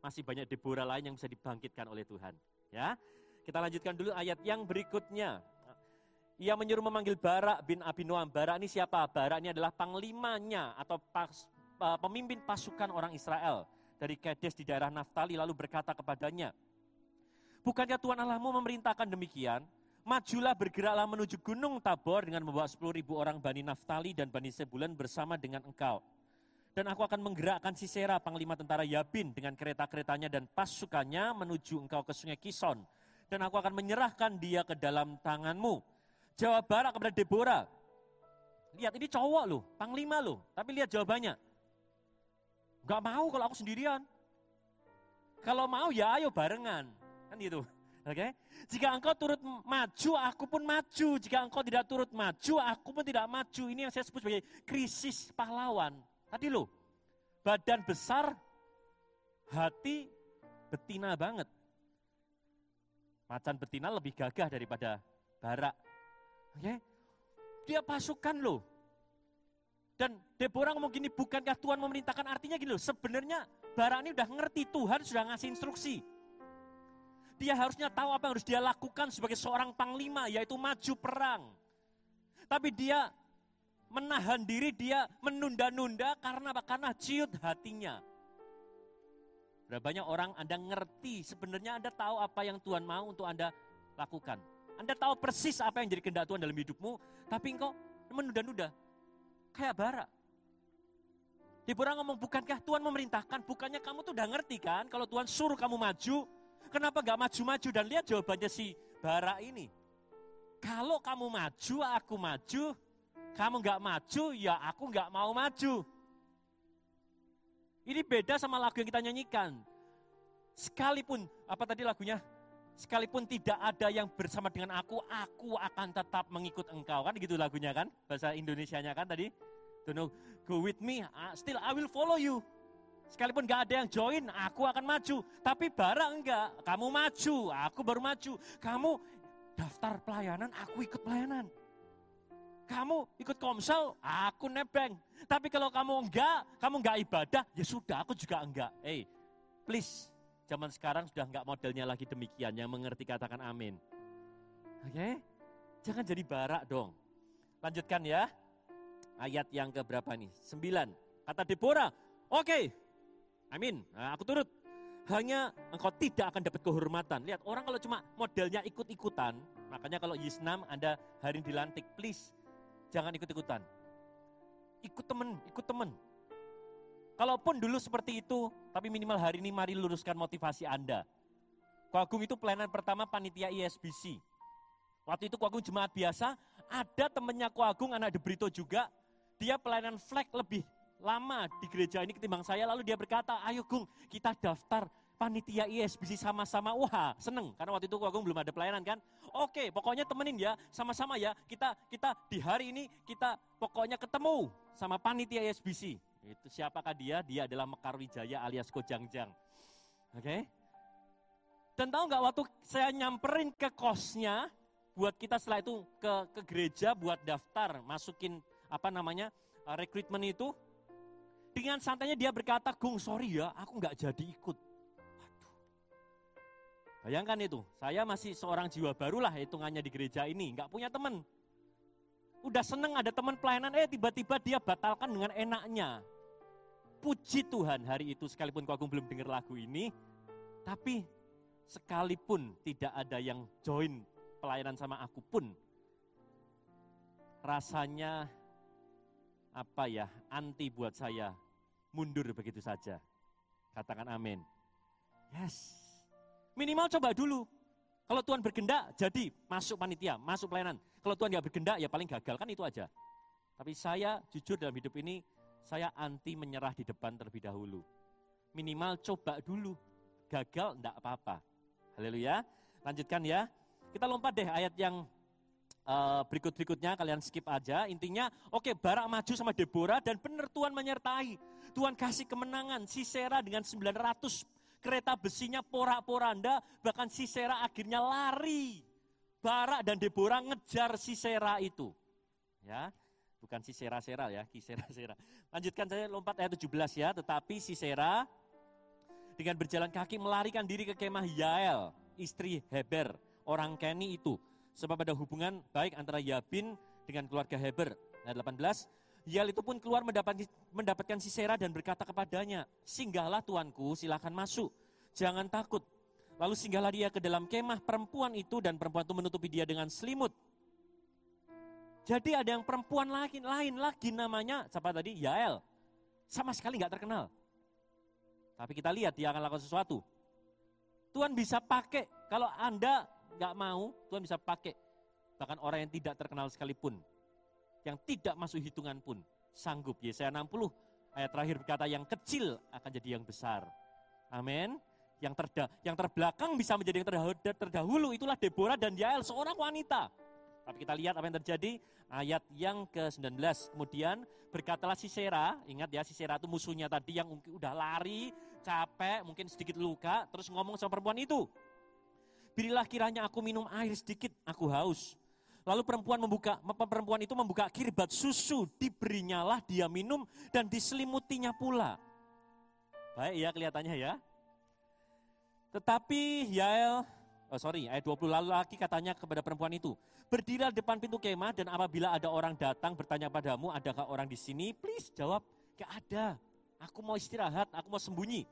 masih banyak Deborah lain yang bisa dibangkitkan oleh Tuhan. Ya. Kita lanjutkan dulu ayat yang berikutnya. Ia menyuruh memanggil Barak bin Abinoam. Barak ini siapa? Barak ini adalah panglimanya atau pas, uh, pemimpin pasukan orang Israel dari Kedes di daerah Naftali lalu berkata kepadanya, Bukankah Tuhan Allahmu memerintahkan demikian? Majulah bergeraklah menuju gunung Tabor dengan membawa 10 ribu orang Bani Naftali dan Bani Sebulan bersama dengan engkau. Dan aku akan menggerakkan Sisera, panglima tentara Yabin, dengan kereta-keretanya dan pasukannya menuju engkau ke sungai Kison. Dan aku akan menyerahkan dia ke dalam tanganmu. Jawab Barak kepada Deborah. Lihat, ini cowok loh, panglima loh. Tapi lihat jawabannya. Gak mau kalau aku sendirian. Kalau mau ya ayo barengan. Kan gitu. Oke? Jika engkau turut maju, aku pun maju. Jika engkau tidak turut maju, aku pun tidak maju. Ini yang saya sebut sebagai krisis pahlawan. Tadi loh, badan besar, hati betina banget. Macan betina lebih gagah daripada barak. Oke? Dia pasukan loh. Dan Deborah ngomong gini, bukankah Tuhan memerintahkan artinya gini loh. Sebenarnya Barak ini udah ngerti Tuhan sudah ngasih instruksi. Dia harusnya tahu apa yang harus dia lakukan sebagai seorang panglima, yaitu maju perang. Tapi dia menahan diri, dia menunda-nunda karena apa? Karena ciut hatinya. Berapa banyak orang Anda ngerti, sebenarnya Anda tahu apa yang Tuhan mau untuk Anda lakukan. Anda tahu persis apa yang jadi kehendak Tuhan dalam hidupmu, tapi engkau menunda-nunda. Kayak bara. Deborah ngomong, bukankah Tuhan memerintahkan? Bukannya kamu tuh udah ngerti kan? Kalau Tuhan suruh kamu maju, kenapa gak maju-maju? Dan lihat jawabannya si bara ini. Kalau kamu maju, aku maju. Kamu gak maju, ya aku gak mau maju. Ini beda sama lagu yang kita nyanyikan. Sekalipun, apa tadi lagunya? Sekalipun tidak ada yang bersama dengan aku, aku akan tetap mengikut engkau. Kan gitu lagunya kan? Bahasa Indonesianya kan tadi? Don't know, go with me, still I will follow you. Sekalipun gak ada yang join, aku akan maju. Tapi barang enggak, kamu maju, aku baru maju. Kamu daftar pelayanan, aku ikut pelayanan. Kamu ikut komsel, aku nebeng. Tapi kalau kamu enggak, kamu enggak ibadah, ya sudah, aku juga enggak. Hey, please, zaman sekarang sudah enggak modelnya lagi demikian. Yang mengerti katakan amin. Oke, jangan jadi barak dong. Lanjutkan ya. Ayat yang keberapa nih? Sembilan. Kata Deborah, oke, amin, Nah, aku turut. Hanya engkau tidak akan dapat kehormatan. Lihat, orang kalau cuma modelnya ikut-ikutan, makanya kalau Yisnam Anda hari dilantik, please, jangan ikut-ikutan. Ikut temen, ikut temen. Kalaupun dulu seperti itu, tapi minimal hari ini mari luruskan motivasi Anda. Koagung itu pelayanan pertama panitia ISBC. Waktu itu Koagung jemaat biasa, ada temennya Koagung anak De Brito juga, dia pelayanan flag lebih lama di gereja ini ketimbang saya, lalu dia berkata, ayo Gung, kita daftar panitia ISBC sama-sama. Wah, seneng, karena waktu itu Koagung belum ada pelayanan kan. Oke, pokoknya temenin ya, sama-sama ya, kita kita di hari ini, kita pokoknya ketemu sama panitia ISBC. Itu siapakah dia? Dia adalah Mekar Wijaya alias Kojangjang. Oke? Dan tahu nggak waktu saya nyamperin ke kosnya, buat kita setelah itu ke ke gereja buat daftar, masukin apa namanya uh, rekrutmen itu, dengan santainya dia berkata, Gung sorry ya, aku nggak jadi ikut. Waduh. Bayangkan itu, saya masih seorang jiwa baru lah hitungannya di gereja ini, nggak punya teman. Udah seneng ada teman pelayanan, eh tiba-tiba dia batalkan dengan enaknya. Puji Tuhan hari itu sekalipun aku belum dengar lagu ini, tapi sekalipun tidak ada yang join pelayanan sama aku pun, rasanya apa ya, anti buat saya, mundur begitu saja. Katakan amin. Yes. Minimal coba dulu. Kalau Tuhan bergendak, jadi masuk panitia, masuk pelayanan. Kalau Tuhan nggak bergendak, ya paling gagal, kan itu aja. Tapi saya jujur dalam hidup ini, saya anti menyerah di depan terlebih dahulu. Minimal coba dulu. Gagal, enggak apa-apa. Haleluya. Lanjutkan ya. Kita lompat deh ayat yang eh, berikut-berikutnya, kalian skip aja. Intinya, oke Barak maju sama Deborah dan benar Tuhan menyertai. Tuhan kasih kemenangan. Sisera dengan 900 kereta besinya porak-poranda, bahkan Sisera akhirnya lari. Barak dan Deborah ngejar Sisera itu. Ya, bukan Sisera-sera ya, Kisera-sera. Lanjutkan saya lompat ayat 17 ya, tetapi Sisera dengan berjalan kaki melarikan diri ke kemah Yael, istri Heber, orang Keni itu. Sebab ada hubungan baik antara Yabin dengan keluarga Heber. Ayat 18, Yael itu pun keluar mendapatkan, mendapatkan Sisera dan berkata kepadanya, singgahlah tuanku, silahkan masuk, jangan takut. Lalu singgahlah dia ke dalam kemah perempuan itu dan perempuan itu menutupi dia dengan selimut. Jadi ada yang perempuan lain, lain lagi namanya, siapa tadi? Yael. Sama sekali nggak terkenal. Tapi kita lihat dia akan lakukan sesuatu. Tuhan bisa pakai, kalau Anda nggak mau, Tuhan bisa pakai. Bahkan orang yang tidak terkenal sekalipun, yang tidak masuk hitungan pun, sanggup. Yesaya 60 ayat terakhir berkata yang kecil akan jadi yang besar. Amin. Yang terda, yang terbelakang bisa menjadi yang terdahulu itulah Deborah dan Yael seorang wanita. Tapi kita lihat apa yang terjadi ayat yang ke-19. Kemudian berkatalah Sisera, ingat ya Sisera itu musuhnya tadi yang udah lari, capek, mungkin sedikit luka, terus ngomong sama perempuan itu. Berilah kiranya aku minum air sedikit, aku haus. Lalu perempuan membuka, perempuan itu membuka kirbat susu, diberinyalah dia minum dan diselimutinya pula. Baik ya kelihatannya ya. Tetapi Yael, oh sorry, ayat 20 lalu lagi katanya kepada perempuan itu, berdirilah depan pintu kemah dan apabila ada orang datang bertanya padamu, adakah orang di sini? Please jawab, gak ada. Aku mau istirahat, aku mau sembunyi.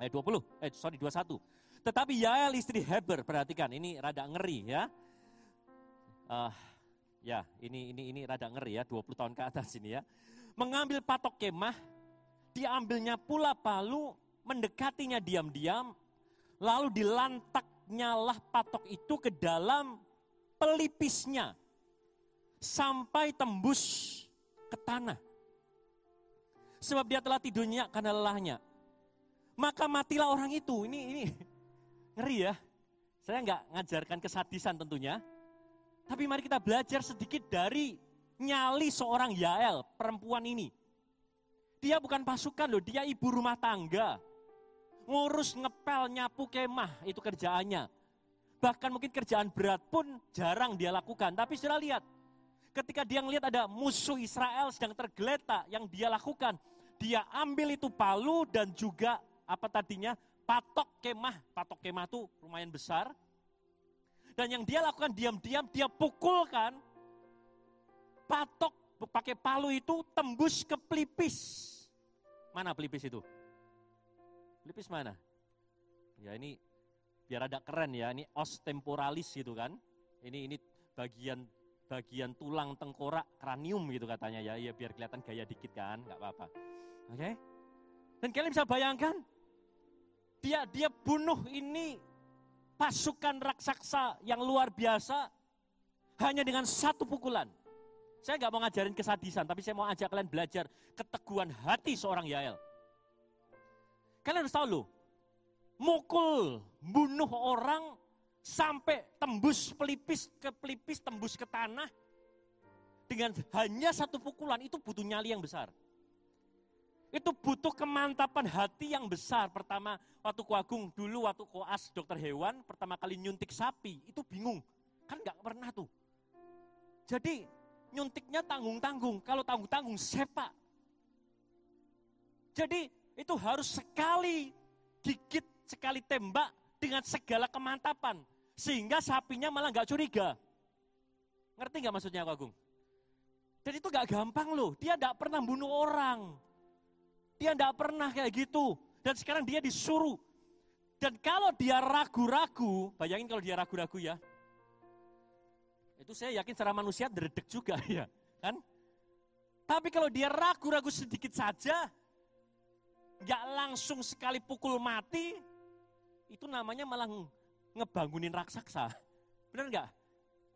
Ayat 20, eh sorry 21. Tetapi Yael istri Heber, perhatikan ini rada ngeri ya. Ah, ya ini ini ini rada ngeri ya, 20 tahun ke atas ini ya. Mengambil patok kemah, diambilnya pula palu, mendekatinya diam-diam, lalu dilantaknyalah patok itu ke dalam pelipisnya sampai tembus ke tanah. Sebab dia telah tidurnya karena lelahnya. Maka matilah orang itu. Ini ini ngeri ya. Saya nggak ngajarkan kesadisan tentunya. Tapi mari kita belajar sedikit dari nyali seorang Yael, perempuan ini. Dia bukan pasukan loh, dia ibu rumah tangga ngurus ngepel nyapu kemah itu kerjaannya. Bahkan mungkin kerjaan berat pun jarang dia lakukan. Tapi sudah lihat, ketika dia ngelihat ada musuh Israel sedang tergeletak yang dia lakukan, dia ambil itu palu dan juga apa tadinya patok kemah. Patok kemah itu lumayan besar. Dan yang dia lakukan diam-diam dia pukulkan patok pakai palu itu tembus ke pelipis. Mana pelipis itu? Pelipis mana? Ya ini biar ada keren ya, ini os temporalis gitu kan. Ini ini bagian bagian tulang tengkorak kranium gitu katanya ya, ya biar kelihatan gaya dikit kan, nggak apa-apa. Oke? Dan kalian bisa bayangkan, dia dia bunuh ini pasukan raksasa yang luar biasa hanya dengan satu pukulan. Saya nggak mau ngajarin kesadisan, tapi saya mau ajak kalian belajar keteguhan hati seorang Yael. Kalian harus tahu loh, mukul, bunuh orang sampai tembus pelipis ke pelipis, tembus ke tanah dengan hanya satu pukulan itu butuh nyali yang besar. Itu butuh kemantapan hati yang besar. Pertama, waktu Kuagung dulu, waktu koas dokter hewan, pertama kali nyuntik sapi, itu bingung. Kan nggak pernah tuh. Jadi nyuntiknya tanggung-tanggung. Kalau tanggung-tanggung sepak. Jadi itu harus sekali gigit, sekali tembak dengan segala kemantapan. Sehingga sapinya malah nggak curiga. Ngerti nggak maksudnya Pak Agung? Dan itu nggak gampang loh. Dia nggak pernah bunuh orang. Dia nggak pernah kayak gitu. Dan sekarang dia disuruh. Dan kalau dia ragu-ragu, bayangin kalau dia ragu-ragu ya. Itu saya yakin secara manusia dredek juga ya. Kan? Tapi kalau dia ragu-ragu sedikit saja, nggak langsung sekali pukul mati, itu namanya malah ngebangunin raksasa. Benar nggak?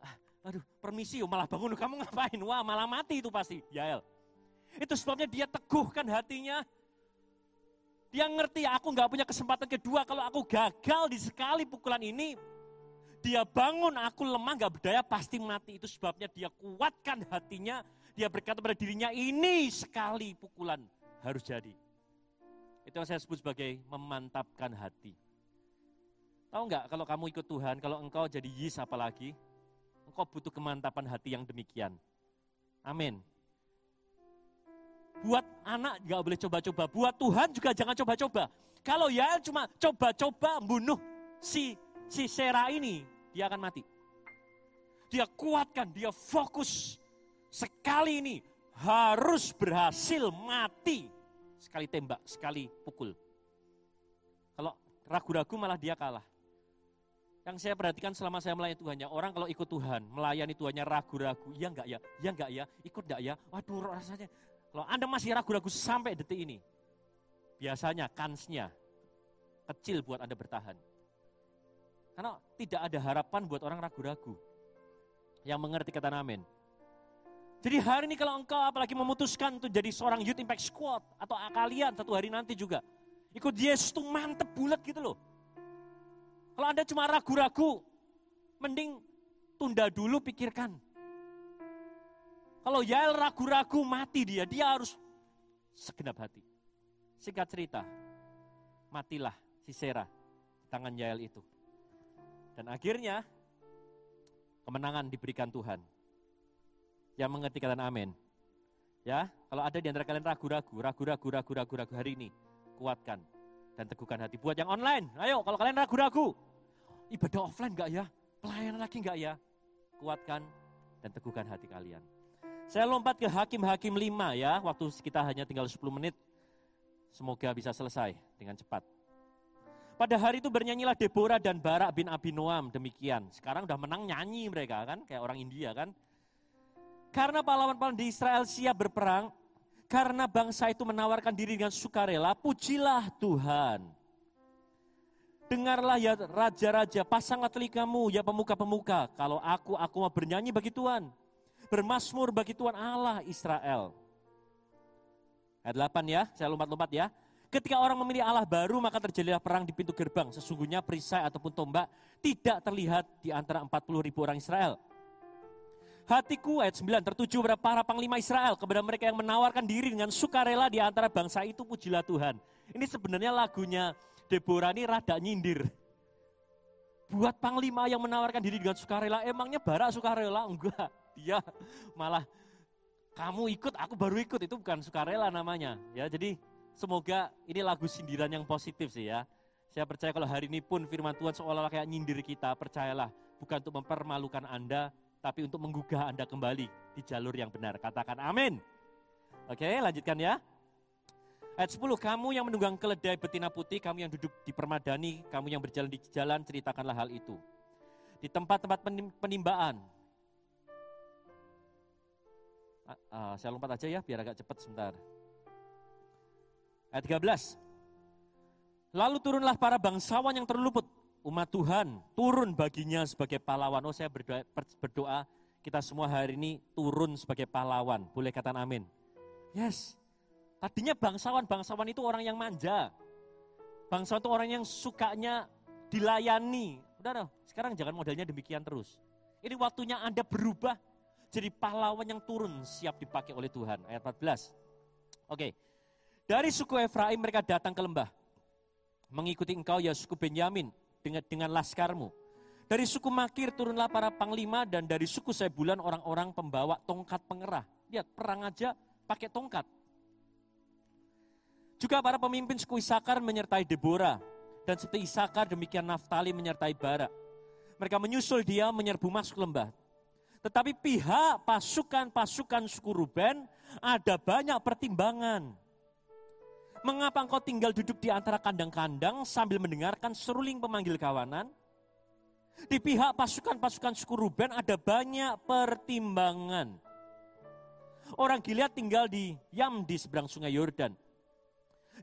Ah, aduh, permisi, oh, malah bangun kamu ngapain? Wah, malah mati itu pasti, Yael. Itu sebabnya dia teguhkan hatinya. Dia ngerti aku nggak punya kesempatan kedua kalau aku gagal di sekali pukulan ini. Dia bangun, aku lemah nggak berdaya pasti mati. Itu sebabnya dia kuatkan hatinya. Dia berkata pada dirinya ini sekali pukulan harus jadi. Itu yang saya sebut sebagai memantapkan hati. Tahu nggak kalau kamu ikut Tuhan, kalau engkau jadi Yis apalagi, engkau butuh kemantapan hati yang demikian. Amin. Buat anak nggak boleh coba-coba, buat Tuhan juga jangan coba-coba. Kalau ya cuma coba-coba bunuh si si Sera ini, dia akan mati. Dia kuatkan, dia fokus. Sekali ini harus berhasil mati. Sekali tembak, sekali pukul. Kalau ragu-ragu malah dia kalah. Yang saya perhatikan selama saya melayani Tuhan, ya orang kalau ikut Tuhan, melayani Tuhannya ragu-ragu, iya enggak ya, iya enggak ya, ikut enggak ya, waduh rasanya Kalau Anda masih ragu-ragu sampai detik ini, biasanya kansnya kecil buat Anda bertahan. Karena tidak ada harapan buat orang ragu-ragu. Yang mengerti kata amin. Jadi hari ini kalau engkau apalagi memutuskan untuk jadi seorang Youth Impact Squad atau kalian satu hari nanti juga ikut Yesus tuh mantep bulat gitu loh. Kalau Anda cuma ragu-ragu, mending tunda dulu pikirkan. Kalau Yael ragu-ragu mati dia, dia harus segenap hati. Singkat cerita, matilah si Sera di tangan Yael itu. Dan akhirnya kemenangan diberikan Tuhan. Yang mengerti kata amin. Ya, kalau ada di antara kalian ragu-ragu, ragu-ragu, ragu-ragu, ragu hari ini, kuatkan dan teguhkan hati. Buat yang online, ayo kalau kalian ragu-ragu, ibadah offline enggak ya? Pelayanan lagi enggak ya? Kuatkan dan teguhkan hati kalian. Saya lompat ke hakim-hakim lima ya, waktu kita hanya tinggal 10 menit. Semoga bisa selesai dengan cepat. Pada hari itu bernyanyilah Deborah dan Barak bin Abinoam demikian. Sekarang udah menang nyanyi mereka kan, kayak orang India kan. Karena pahlawan-pahlawan di Israel siap berperang, karena bangsa itu menawarkan diri dengan sukarela, pujilah Tuhan. Dengarlah ya raja-raja, pasanglah telingamu ya pemuka-pemuka. Kalau aku, aku mau bernyanyi bagi Tuhan. Bermasmur bagi Tuhan Allah Israel. Ayat 8 ya, saya lompat-lompat ya. Ketika orang memilih Allah baru, maka terjadilah perang di pintu gerbang. Sesungguhnya perisai ataupun tombak tidak terlihat di antara 40 ribu orang Israel. Hatiku ayat 9 tertuju kepada para panglima Israel kepada mereka yang menawarkan diri dengan sukarela di antara bangsa itu pujilah Tuhan. Ini sebenarnya lagunya Deborah ini rada nyindir. Buat panglima yang menawarkan diri dengan sukarela, emangnya Barak sukarela? Enggak, dia malah kamu ikut, aku baru ikut. Itu bukan sukarela namanya. Ya, jadi semoga ini lagu sindiran yang positif sih ya. Saya percaya kalau hari ini pun firman Tuhan seolah-olah kayak nyindir kita, percayalah bukan untuk mempermalukan Anda, tapi untuk menggugah Anda kembali di jalur yang benar. Katakan amin. Oke, lanjutkan ya. Ayat 10, kamu yang menunggang keledai betina putih, kamu yang duduk di permadani, kamu yang berjalan di jalan, ceritakanlah hal itu. Di tempat-tempat penim- penimbaan. Ah, ah, saya lompat aja ya, biar agak cepat sebentar. Ayat 13. Lalu turunlah para bangsawan yang terluput. Umat Tuhan turun baginya sebagai pahlawan. Oh saya berdoa, berdoa kita semua hari ini turun sebagai pahlawan. Boleh katakan amin. Yes. Tadinya bangsawan-bangsawan itu orang yang manja. Bangsawan itu orang yang sukanya dilayani. Udah sekarang jangan modelnya demikian terus. Ini waktunya Anda berubah jadi pahlawan yang turun siap dipakai oleh Tuhan. Ayat 14. Oke. Dari suku Efraim mereka datang ke lembah. Mengikuti engkau ya suku Benyamin dengan dengan laskarmu. Dari suku Makir turunlah para panglima dan dari suku Sebulan orang-orang pembawa tongkat pengerah. Lihat perang aja pakai tongkat. Juga para pemimpin suku Isakar menyertai Deborah dan seperti Isakar demikian Naftali menyertai Barak. Mereka menyusul dia menyerbu masuk lembah. Tetapi pihak pasukan-pasukan suku Ruben ada banyak pertimbangan. Mengapa engkau tinggal duduk di antara kandang-kandang sambil mendengarkan seruling pemanggil kawanan? Di pihak pasukan-pasukan suku Ruben ada banyak pertimbangan. Orang Gilead tinggal di Yam di seberang sungai Yordan.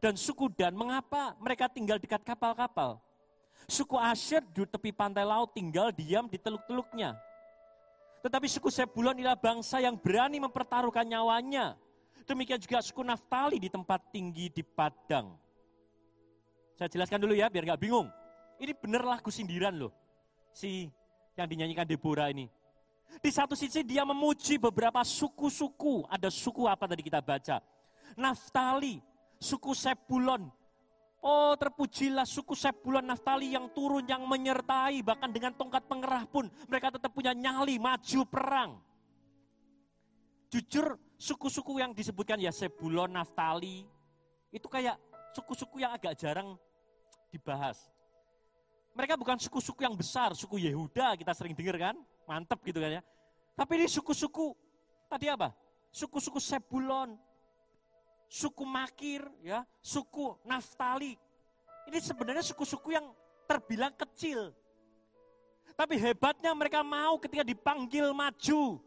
Dan suku Dan, mengapa mereka tinggal dekat kapal-kapal? Suku Asher di tepi pantai laut tinggal diam di teluk-teluknya. Tetapi suku Sebulon adalah bangsa yang berani mempertaruhkan nyawanya Demikian juga suku Naftali di tempat tinggi di Padang. Saya jelaskan dulu ya, biar nggak bingung. Ini bener lagu sindiran loh. Si yang dinyanyikan Deborah ini. Di satu sisi dia memuji beberapa suku-suku. Ada suku apa tadi kita baca? Naftali, suku Sebulon. Oh terpujilah suku Sebulon Naftali yang turun, yang menyertai. Bahkan dengan tongkat pengerah pun mereka tetap punya nyali, maju perang. Jujur suku-suku yang disebutkan ya Sebulon, Naftali, itu kayak suku-suku yang agak jarang dibahas. Mereka bukan suku-suku yang besar, suku Yehuda kita sering dengar kan, mantep gitu kan ya. Tapi ini suku-suku, tadi apa? Suku-suku Sebulon, suku Makir, ya, suku Naftali. Ini sebenarnya suku-suku yang terbilang kecil. Tapi hebatnya mereka mau ketika dipanggil maju,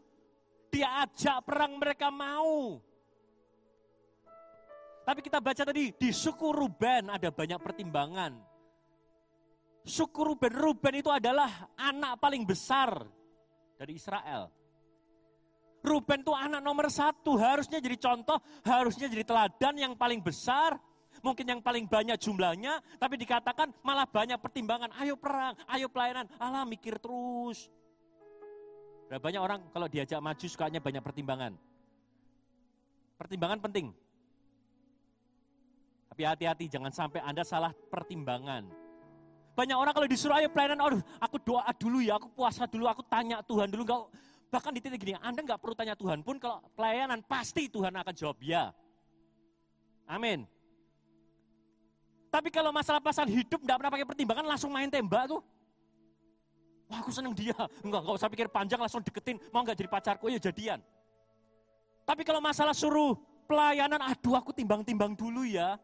dia ajak perang mereka mau. Tapi kita baca tadi, di suku Ruben ada banyak pertimbangan. Suku Ruben, Ruben itu adalah anak paling besar dari Israel. Ruben itu anak nomor satu, harusnya jadi contoh, harusnya jadi teladan yang paling besar, mungkin yang paling banyak jumlahnya, tapi dikatakan malah banyak pertimbangan. Ayo perang, ayo pelayanan, alah mikir terus. Berapa banyak orang kalau diajak maju sukanya banyak pertimbangan. Pertimbangan penting. Tapi hati-hati jangan sampai Anda salah pertimbangan. Banyak orang kalau disuruh ayo pelayanan, aduh aku doa dulu ya, aku puasa dulu, aku tanya Tuhan dulu. Enggak, bahkan di titik gini, Anda nggak perlu tanya Tuhan pun kalau pelayanan pasti Tuhan akan jawab ya. Amin. Tapi kalau masalah pasangan hidup nggak pernah pakai pertimbangan langsung main tembak tuh. Wah aku seneng dia. Enggak, enggak usah pikir panjang langsung deketin. Mau nggak jadi pacarku ya jadian. Tapi kalau masalah suruh pelayanan, aduh aku timbang-timbang dulu ya.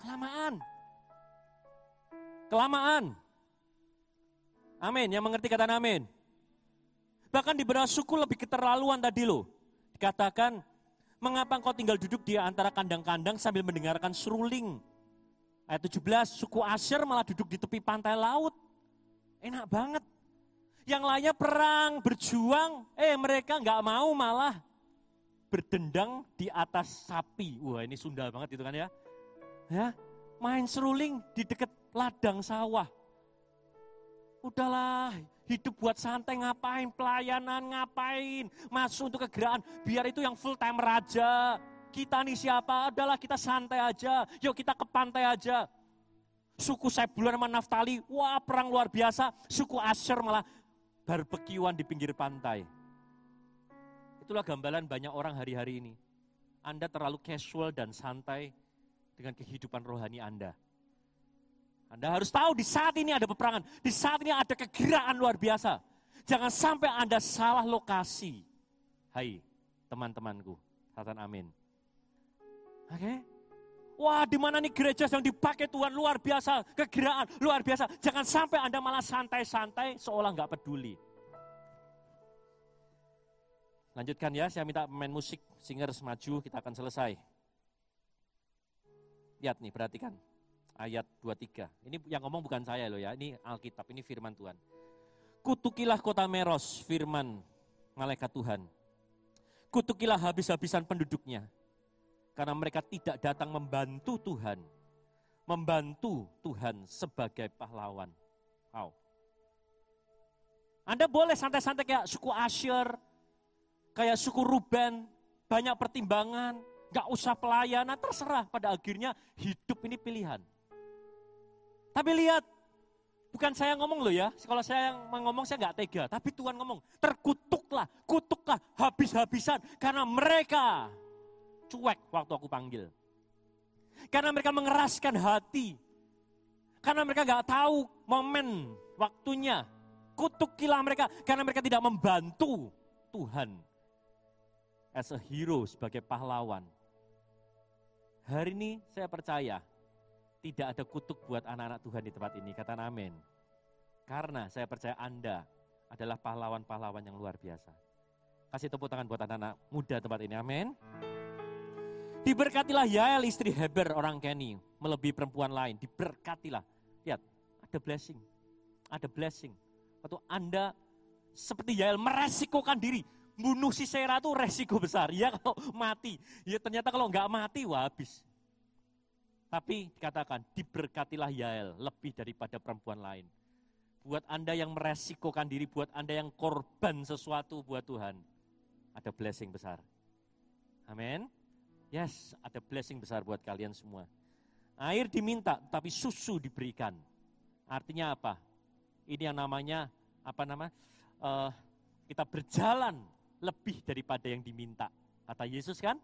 Kelamaan. Kelamaan. Amin, yang mengerti kata amin. Bahkan di beberapa suku lebih keterlaluan tadi loh. Dikatakan, mengapa engkau tinggal duduk di antara kandang-kandang sambil mendengarkan seruling. Ayat 17, suku Asyir malah duduk di tepi pantai laut. Enak banget. Yang lainnya perang, berjuang, eh mereka nggak mau malah berdendang di atas sapi. Wah ini Sunda banget itu kan ya. Ya, main seruling di dekat ladang sawah. Udahlah, hidup buat santai ngapain, pelayanan ngapain, masuk untuk kegeraan, biar itu yang full time raja. Kita nih siapa? Adalah kita santai aja, yuk kita ke pantai aja. Suku Sebulun sama Naftali, wah perang luar biasa. Suku Asher malah barbekyuan di pinggir pantai. Itulah gambaran banyak orang hari-hari ini. Anda terlalu casual dan santai dengan kehidupan rohani Anda. Anda harus tahu di saat ini ada peperangan, di saat ini ada kegerakan luar biasa. Jangan sampai Anda salah lokasi. Hai teman-temanku, katakan amin. Oke? Wah, di mana nih gereja yang dipakai Tuhan luar biasa, kegerakan luar biasa. Jangan sampai Anda malah santai-santai seolah nggak peduli. Lanjutkan ya, saya minta pemain musik, singers maju, kita akan selesai. Lihat nih, perhatikan. Ayat 23. Ini yang ngomong bukan saya loh ya, ini Alkitab, ini firman Tuhan. Kutukilah kota Meros, firman malaikat Tuhan. Kutukilah habis-habisan penduduknya. Karena mereka tidak datang membantu Tuhan. Membantu Tuhan sebagai pahlawan. Wow. Anda boleh santai-santai kayak suku Asyir, kayak suku Ruben, banyak pertimbangan, gak usah pelayanan, terserah pada akhirnya hidup ini pilihan. Tapi lihat, bukan saya ngomong loh ya, kalau saya yang ngomong saya gak tega, tapi Tuhan ngomong, terkutuklah, kutuklah habis-habisan, karena mereka cuek waktu aku panggil. Karena mereka mengeraskan hati, karena mereka gak tahu momen waktunya, kutukilah mereka, karena mereka tidak membantu Tuhan as a hero sebagai pahlawan. Hari ini saya percaya tidak ada kutuk buat anak-anak Tuhan di tempat ini. Kata amin. Karena saya percaya Anda adalah pahlawan-pahlawan yang luar biasa. Kasih tepuk tangan buat anak-anak muda tempat ini. Amin. Diberkatilah Yael istri Heber orang Kenny. Melebihi perempuan lain. Diberkatilah. Lihat, ada blessing. Ada blessing. Waktu Anda seperti Yael meresikokan diri bunuh si Sera itu resiko besar. Ya kalau mati, ya ternyata kalau nggak mati, wah habis. Tapi dikatakan, diberkatilah Yael lebih daripada perempuan lain. Buat Anda yang meresikokan diri, buat Anda yang korban sesuatu buat Tuhan, ada blessing besar. Amin. Yes, ada blessing besar buat kalian semua. Air diminta, tapi susu diberikan. Artinya apa? Ini yang namanya, apa nama? Eh, kita berjalan lebih daripada yang diminta. Kata Yesus kan,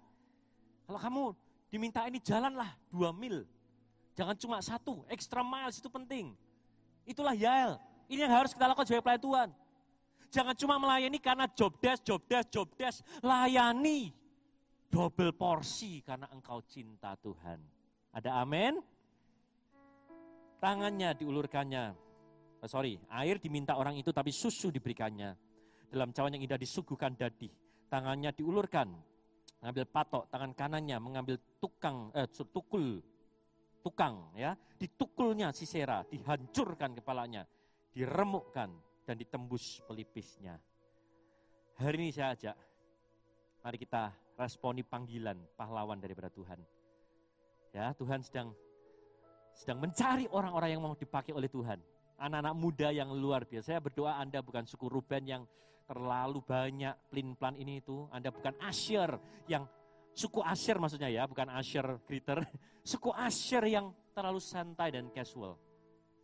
kalau kamu diminta ini jalanlah dua mil. Jangan cuma satu, extra miles itu penting. Itulah Yael. Ini yang harus kita lakukan sebagai pelayan Tuhan. Jangan cuma melayani karena job desk, job desk, job desk. Layani double porsi karena engkau cinta Tuhan. Ada amin? Tangannya diulurkannya. Oh, sorry, air diminta orang itu tapi susu diberikannya. Dalam cawan yang indah disuguhkan dadi. Tangannya diulurkan. mengambil patok, tangan kanannya mengambil tukang, eh, tukul, tukang ya, ditukulnya Sisera, dihancurkan kepalanya, diremukkan dan ditembus pelipisnya. Hari ini saya ajak, mari kita responi panggilan pahlawan daripada Tuhan. Ya, Tuhan sedang sedang mencari orang-orang yang mau dipakai oleh Tuhan. Anak-anak muda yang luar biasa. Saya berdoa Anda bukan suku Ruben yang terlalu banyak plin-plan ini itu. Anda bukan Asher yang suku Asher maksudnya ya, bukan Asher Greeter. Suku Asher yang terlalu santai dan casual.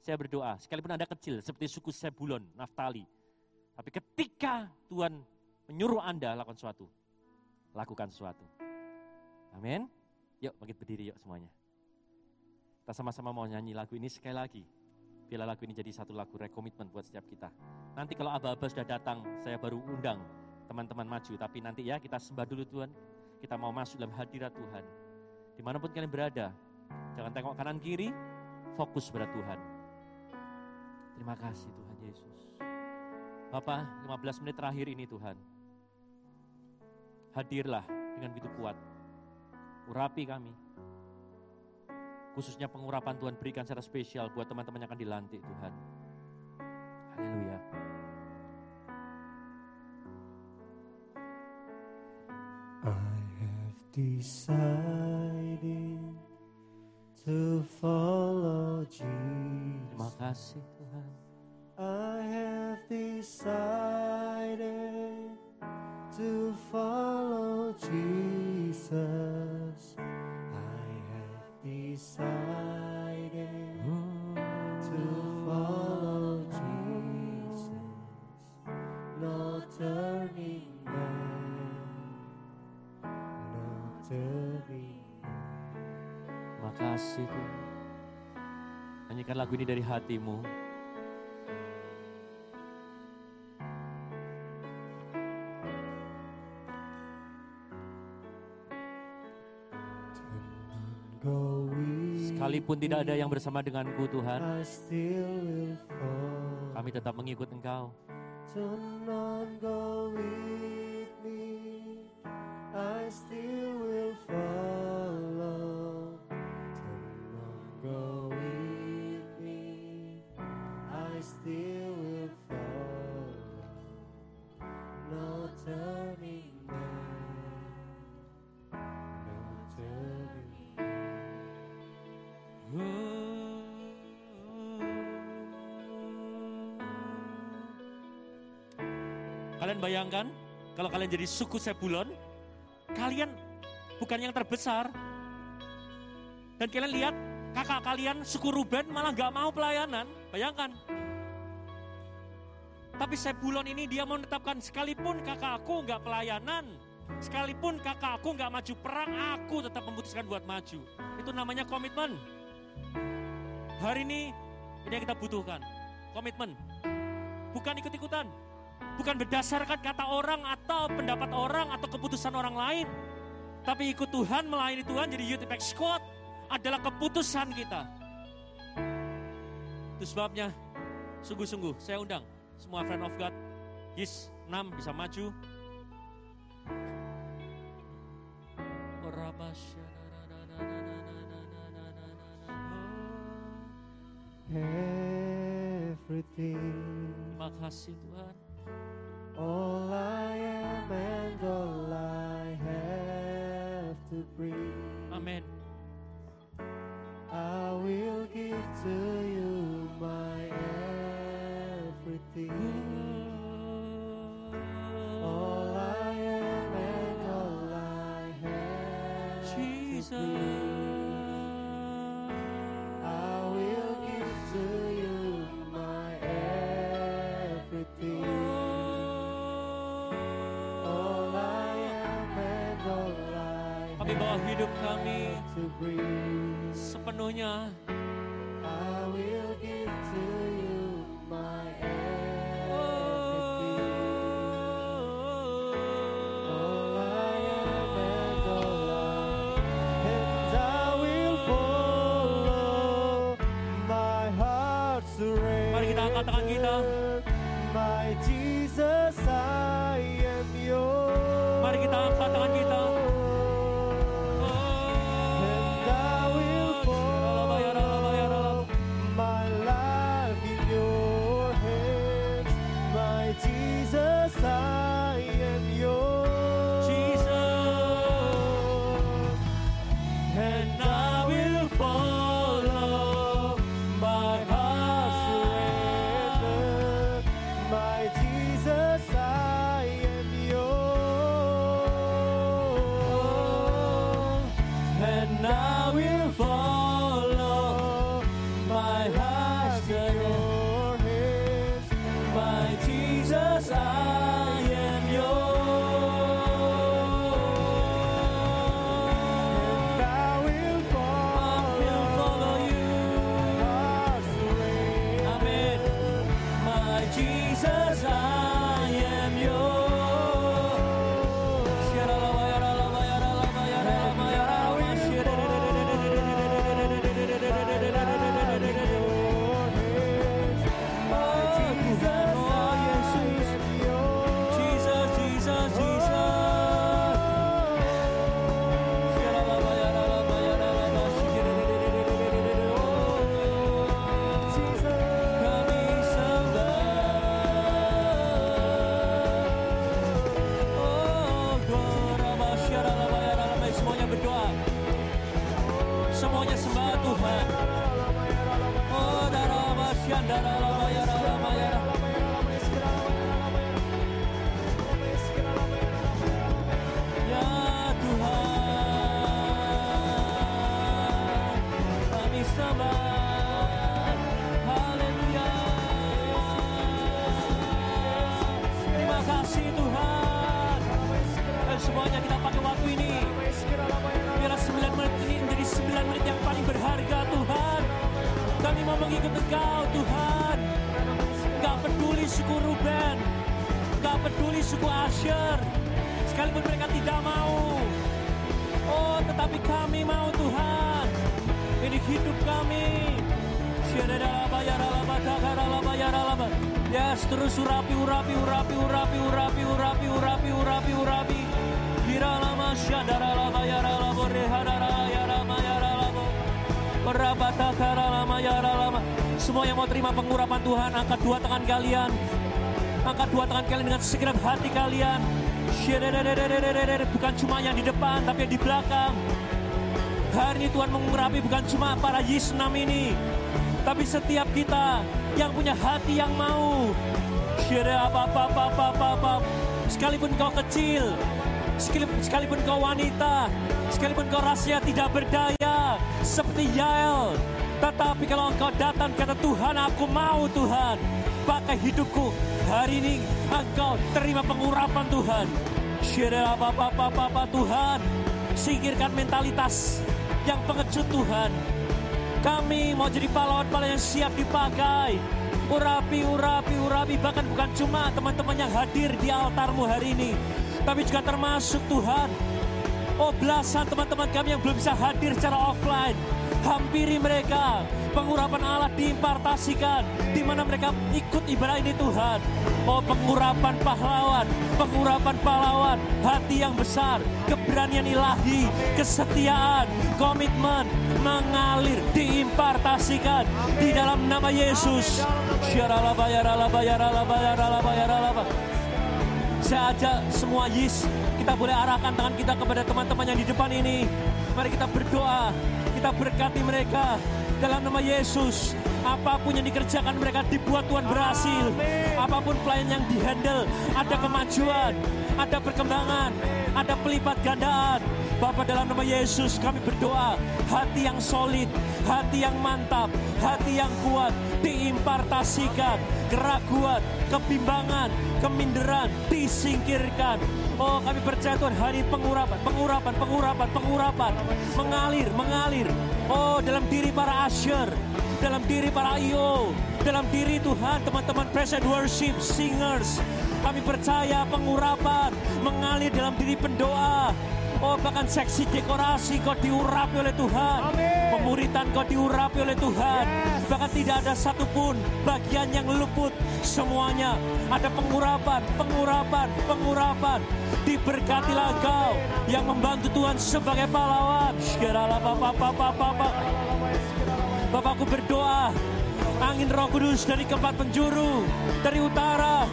Saya berdoa, sekalipun Anda kecil seperti suku Sebulon, Naftali. Tapi ketika Tuhan menyuruh Anda lakukan sesuatu, lakukan sesuatu. Amin. Yuk bangkit berdiri yuk semuanya. Kita sama-sama mau nyanyi lagu ini sekali lagi. Biarlah lagu ini jadi satu lagu rekomitmen buat setiap kita. Nanti kalau aba-aba sudah datang, saya baru undang teman-teman maju. Tapi nanti ya kita sembah dulu Tuhan. Kita mau masuk dalam hadirat Tuhan. Di mana pun kalian berada, jangan tengok kanan kiri, fokus pada Tuhan. Terima kasih Tuhan Yesus. Bapak, 15 menit terakhir ini Tuhan. Hadirlah dengan begitu kuat. Urapi kami. Khususnya pengurapan Tuhan berikan secara spesial buat teman-teman yang akan dilantik Tuhan. Haleluya. I have decided to follow Terima Jesus. kasih Tuhan. I have decided to follow Jesus. I have decided to follow Jesus. No turning back. No turning back. Terima kasih Tuhan. Nyanyikan lagu ini dari hatimu. Sekalipun tidak ada yang bersama denganku Tuhan, kami tetap mengikut Engkau. I still bayangkan kalau kalian jadi suku Sebulon, kalian bukan yang terbesar. Dan kalian lihat kakak kalian suku Ruben malah gak mau pelayanan. Bayangkan. Tapi Sebulon ini dia menetapkan sekalipun kakakku nggak pelayanan, sekalipun kakakku nggak maju perang, aku tetap memutuskan buat maju. Itu namanya komitmen. Hari ini ini yang kita butuhkan, komitmen. Bukan ikut-ikutan, bukan berdasarkan kata orang atau pendapat orang atau keputusan orang lain. Tapi ikut Tuhan, melayani Tuhan jadi Youth Impact Squad adalah keputusan kita. Itu sebabnya sungguh-sungguh saya undang semua friend of God. Yes, 6 bisa maju. everything. Terima kasih Tuhan. Hidup kami sepenuhnya peduli suku Asher. Sekalipun mereka tidak mau. Oh tetapi kami mau Tuhan. Ini hidup kami. Yes, terus urapi, urapi, urapi, urapi, urapi, urapi, urapi, urapi, urapi. Lama yara lama. Berabata kara lama yara lama. Semua yang mau terima pengurapan Tuhan, angkat dua tangan kalian angkat dua tangan kalian dengan segenap hati kalian. Bukan cuma yang di depan, tapi yang di belakang. Hari ini Tuhan mengurapi bukan cuma para Yisnam ini, tapi setiap kita yang punya hati yang mau. Sekalipun kau kecil, sekalipun, kau wanita, sekalipun kau rahasia tidak berdaya, seperti Yael. Tetapi kalau engkau datang kata Tuhan, aku mau Tuhan, pakai hidupku hari ini engkau terima pengurapan Tuhan. Apa Tuhan. Singkirkan mentalitas yang pengecut Tuhan. Kami mau jadi pahlawan-pahlawan yang siap dipakai. Urapi, urapi, urapi. Bahkan bukan cuma teman-teman yang hadir di altarmu hari ini. Tapi juga termasuk Tuhan. Oh belasan teman-teman kami yang belum bisa hadir secara offline. Hampiri mereka. Pengurapan Allah diimpartasikan. Di mana mereka ikut ibadah ini Tuhan. Oh pengurapan pahlawan. Pengurapan pahlawan. Hati yang besar. Keberanian ilahi. Kesetiaan. Komitmen. Mengalir. Diimpartasikan. Di dalam nama Yesus. Saya ajak semua Yis, kita boleh arahkan tangan kita kepada teman-teman yang di depan ini. Mari kita berdoa, kita berkati mereka dalam nama Yesus. Apa pun yang dikerjakan mereka dibuat Tuhan berhasil. Apa pun pelayan yang dihandle, ada kemajuan, ada perkembangan, ada pelipat gandaan. Bapak dalam nama Yesus kami berdoa hati yang solid, hati yang mantap, hati yang kuat diimpartasikan, keraguan, kebimbangan, keminderan disingkirkan. Oh kami percaya Tuhan hari pengurapan, pengurapan, pengurapan, pengurapan, mengalir, mengalir. Oh dalam diri para Asher, dalam diri para IO, dalam diri Tuhan teman-teman present worship singers. Kami percaya pengurapan mengalir dalam diri pendoa. Oh bahkan seksi dekorasi kau diurapi oleh Tuhan. Pemuritan kau diurapi oleh Tuhan. Bahkan tidak ada satupun bagian yang luput. Semuanya ada pengurapan, pengurapan, pengurapan. Diberkatilah kau yang membantu Tuhan sebagai pahlawan. Segeralah Bapak, Bapak, Bapak. Bapakku berdoa angin roh kudus dari keempat penjuru, dari utara,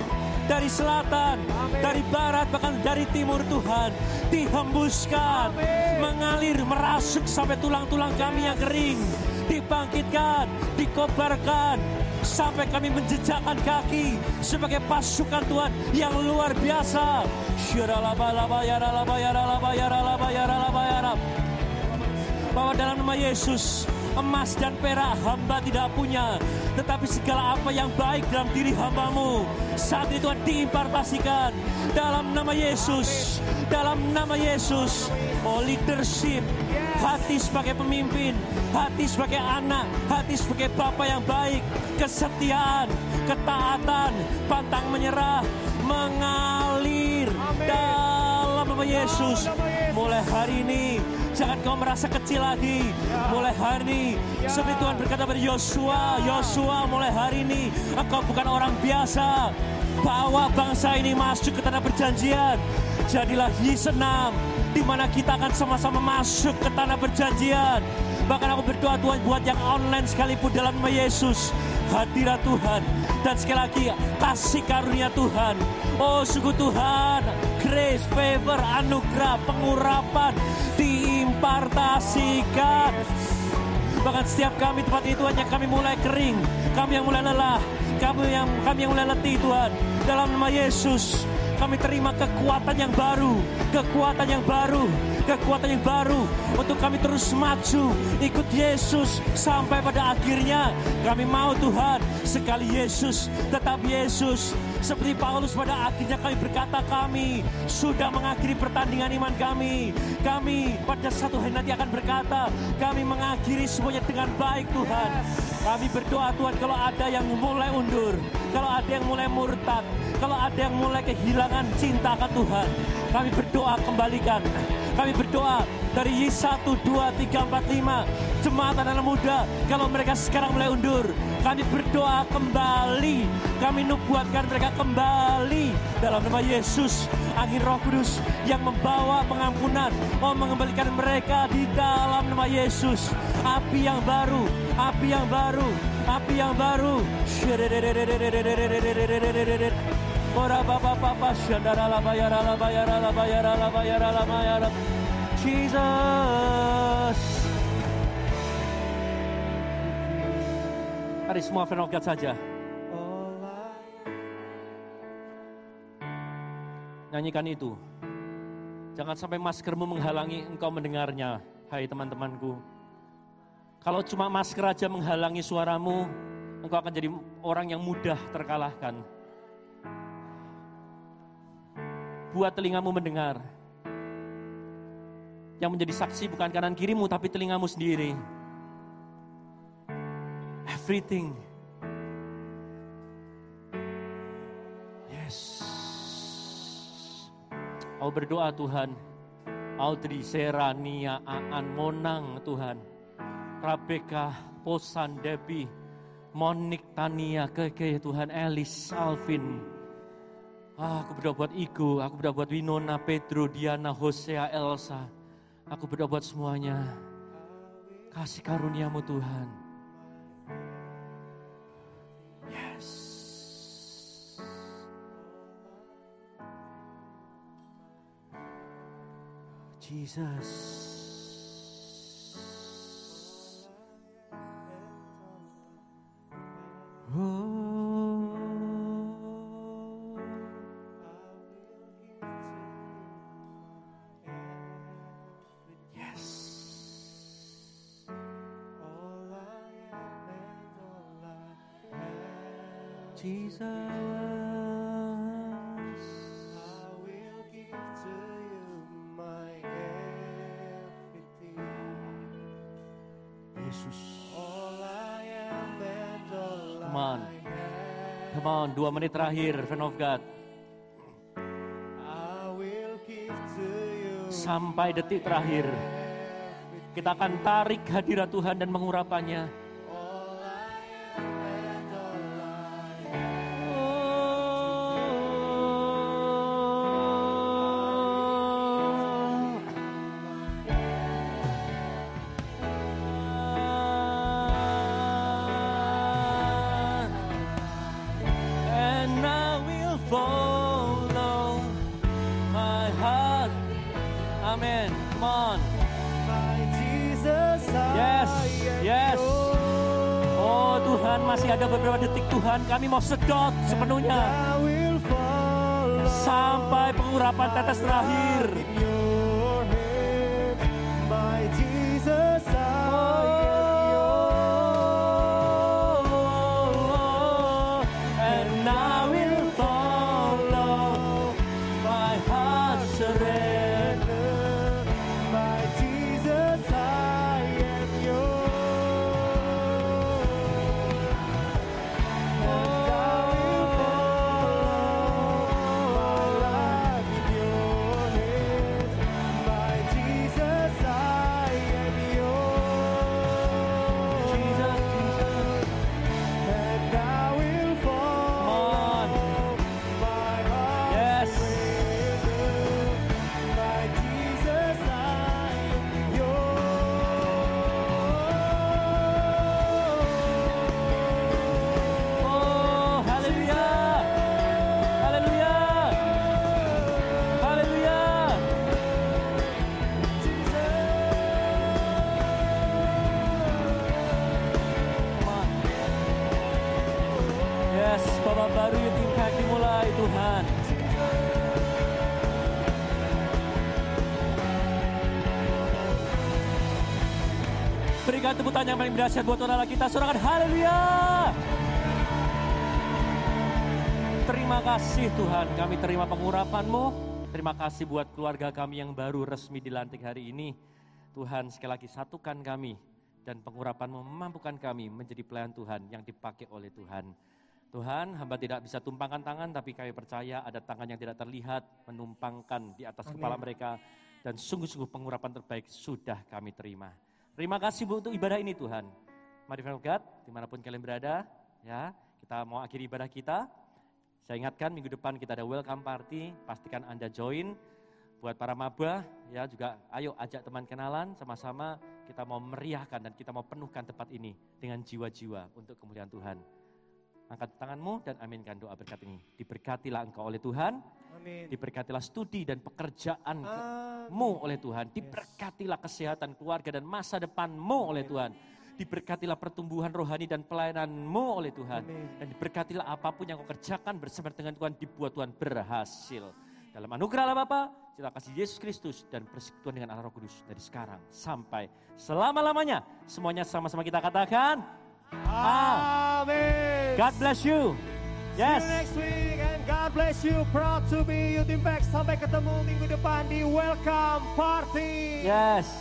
dari selatan, dari barat, bahkan dari timur Tuhan. Dihembuskan, mengalir, merasuk sampai tulang-tulang kami yang kering. Dibangkitkan, dikobarkan, sampai kami menjejakkan kaki sebagai pasukan Tuhan yang luar biasa. Bahwa dalam nama Yesus emas dan perak hamba tidak punya. Tetapi segala apa yang baik dalam diri hambamu saat itu Tuhan diimpartasikan dalam nama Yesus. Dalam nama Yesus. Oh leadership. Hati sebagai pemimpin hati sebagai anak hati sebagai bapak yang baik. Kesetiaan ketaatan pantang menyerah mengalir dalam nama Yesus. Mulai hari ini Jangan kau merasa kecil lagi. Mulai hari ini, seperti Tuhan berkata pada Yosua, Yosua mulai hari ini, engkau bukan orang biasa. Bawa bangsa ini masuk ke tanah perjanjian. Jadilah Yisenam, di mana kita akan sama-sama masuk ke tanah perjanjian. Bahkan aku berdoa Tuhan buat yang online sekalipun dalam nama Yesus. Hadirat Tuhan. Dan sekali lagi kasih karunia Tuhan. Oh sungguh Tuhan. Grace, favor, anugerah, pengurapan diimpartasikan. Bahkan setiap kami tempat ini Tuhan yang kami mulai kering, kami yang mulai lelah, kami yang kami yang mulai letih Tuhan. Dalam nama Yesus, kami terima kekuatan yang baru, kekuatan yang baru, kekuatan yang baru untuk kami terus maju ikut Yesus sampai pada akhirnya. Kami mau Tuhan sekali Yesus tetap Yesus. Seperti Paulus pada akhirnya kami berkata kami sudah mengakhiri pertandingan iman kami. Kami pada satu hari nanti akan berkata kami mengakhiri semuanya dengan baik Tuhan. Kami berdoa Tuhan kalau ada yang mulai undur kalau ada yang mulai murtad kalau ada yang mulai kehilangan cinta akan Tuhan kami berdoa kembalikan kami berdoa dari Y1, 2, 3, 4, 5 Jemaat anak muda Kalau mereka sekarang mulai undur Kami berdoa kembali. Kami nubuatkan mereka kembali. Dalam nama Yesus Angin roh kudus yang membawa pengampunan. Oh mengembalikan mereka di dalam nama Yesus. Api yang baru Api yang baru Api yang baru Jesus. Mari semua God saja. Nyanyikan itu. Jangan sampai maskermu menghalangi engkau mendengarnya Hai teman-temanku. Kalau cuma masker aja menghalangi suaramu Engkau akan jadi orang yang mudah terkalahkan buat telingamu mendengar. Yang menjadi saksi bukan kanan kirimu tapi telingamu sendiri. Everything. Yes. Kau berdoa Tuhan. Audrey, Serania, Aan, Monang Tuhan. Rabeka, Posan, Debbie, Monik, Tania, Keke Tuhan, Elis, Alvin, Ah, aku berdoa buat Igo, aku berdoa buat Winona, Pedro, Diana, Hosea, Elsa. Aku berdoa buat semuanya. Kasih karuniamu Tuhan. Yes. Jesus. Oh. Dua menit terakhir, friend of God. Sampai detik terakhir. Kita akan tarik hadirat Tuhan dan mengurapannya. Kami mau sedot sepenuhnya sampai pengurapan tetes terakhir. Tangan yang paling dahsyat buat Allah kita. Sorakan haleluya. Terima kasih Tuhan, kami terima pengurapan-Mu. Terima kasih buat keluarga kami yang baru resmi dilantik hari ini. Tuhan sekali lagi satukan kami dan pengurapan-Mu memampukan kami menjadi pelayan Tuhan yang dipakai oleh Tuhan. Tuhan, hamba tidak bisa tumpangkan tangan, tapi kami percaya ada tangan yang tidak terlihat menumpangkan di atas kepala mereka. Dan sungguh-sungguh pengurapan terbaik sudah kami terima. Terima kasih untuk ibadah ini Tuhan. Mari of God, di mana pun kalian berada, ya kita mau akhiri ibadah kita. Saya ingatkan minggu depan kita ada welcome party, pastikan Anda join. Buat para maba, ya juga ayo ajak teman kenalan sama-sama kita mau meriahkan dan kita mau penuhkan tempat ini dengan jiwa-jiwa untuk kemuliaan Tuhan. Angkat tanganmu dan aminkan doa berkat ini. Diberkatilah engkau oleh Tuhan, Amin. diberkatilah studi dan pekerjaanmu oleh Tuhan, diberkatilah kesehatan keluarga dan masa depanmu oleh Tuhan. Diberkatilah pertumbuhan rohani dan pelayananmu oleh Tuhan. Amin. Dan diberkatilah apa pun yang kau kerjakan bersama dengan Tuhan dibuat Tuhan berhasil. Dalam anugerah Allah Bapa, cinta kasih Yesus Kristus dan persekutuan dengan Allah Roh Kudus dari sekarang sampai selama-lamanya. Semuanya sama-sama kita katakan. Ah. Amin. God bless you. See Yes. you next week and God bless you. Proud to be Youth Impact. Sampai ketemu minggu depan di Welcome Party. Yes.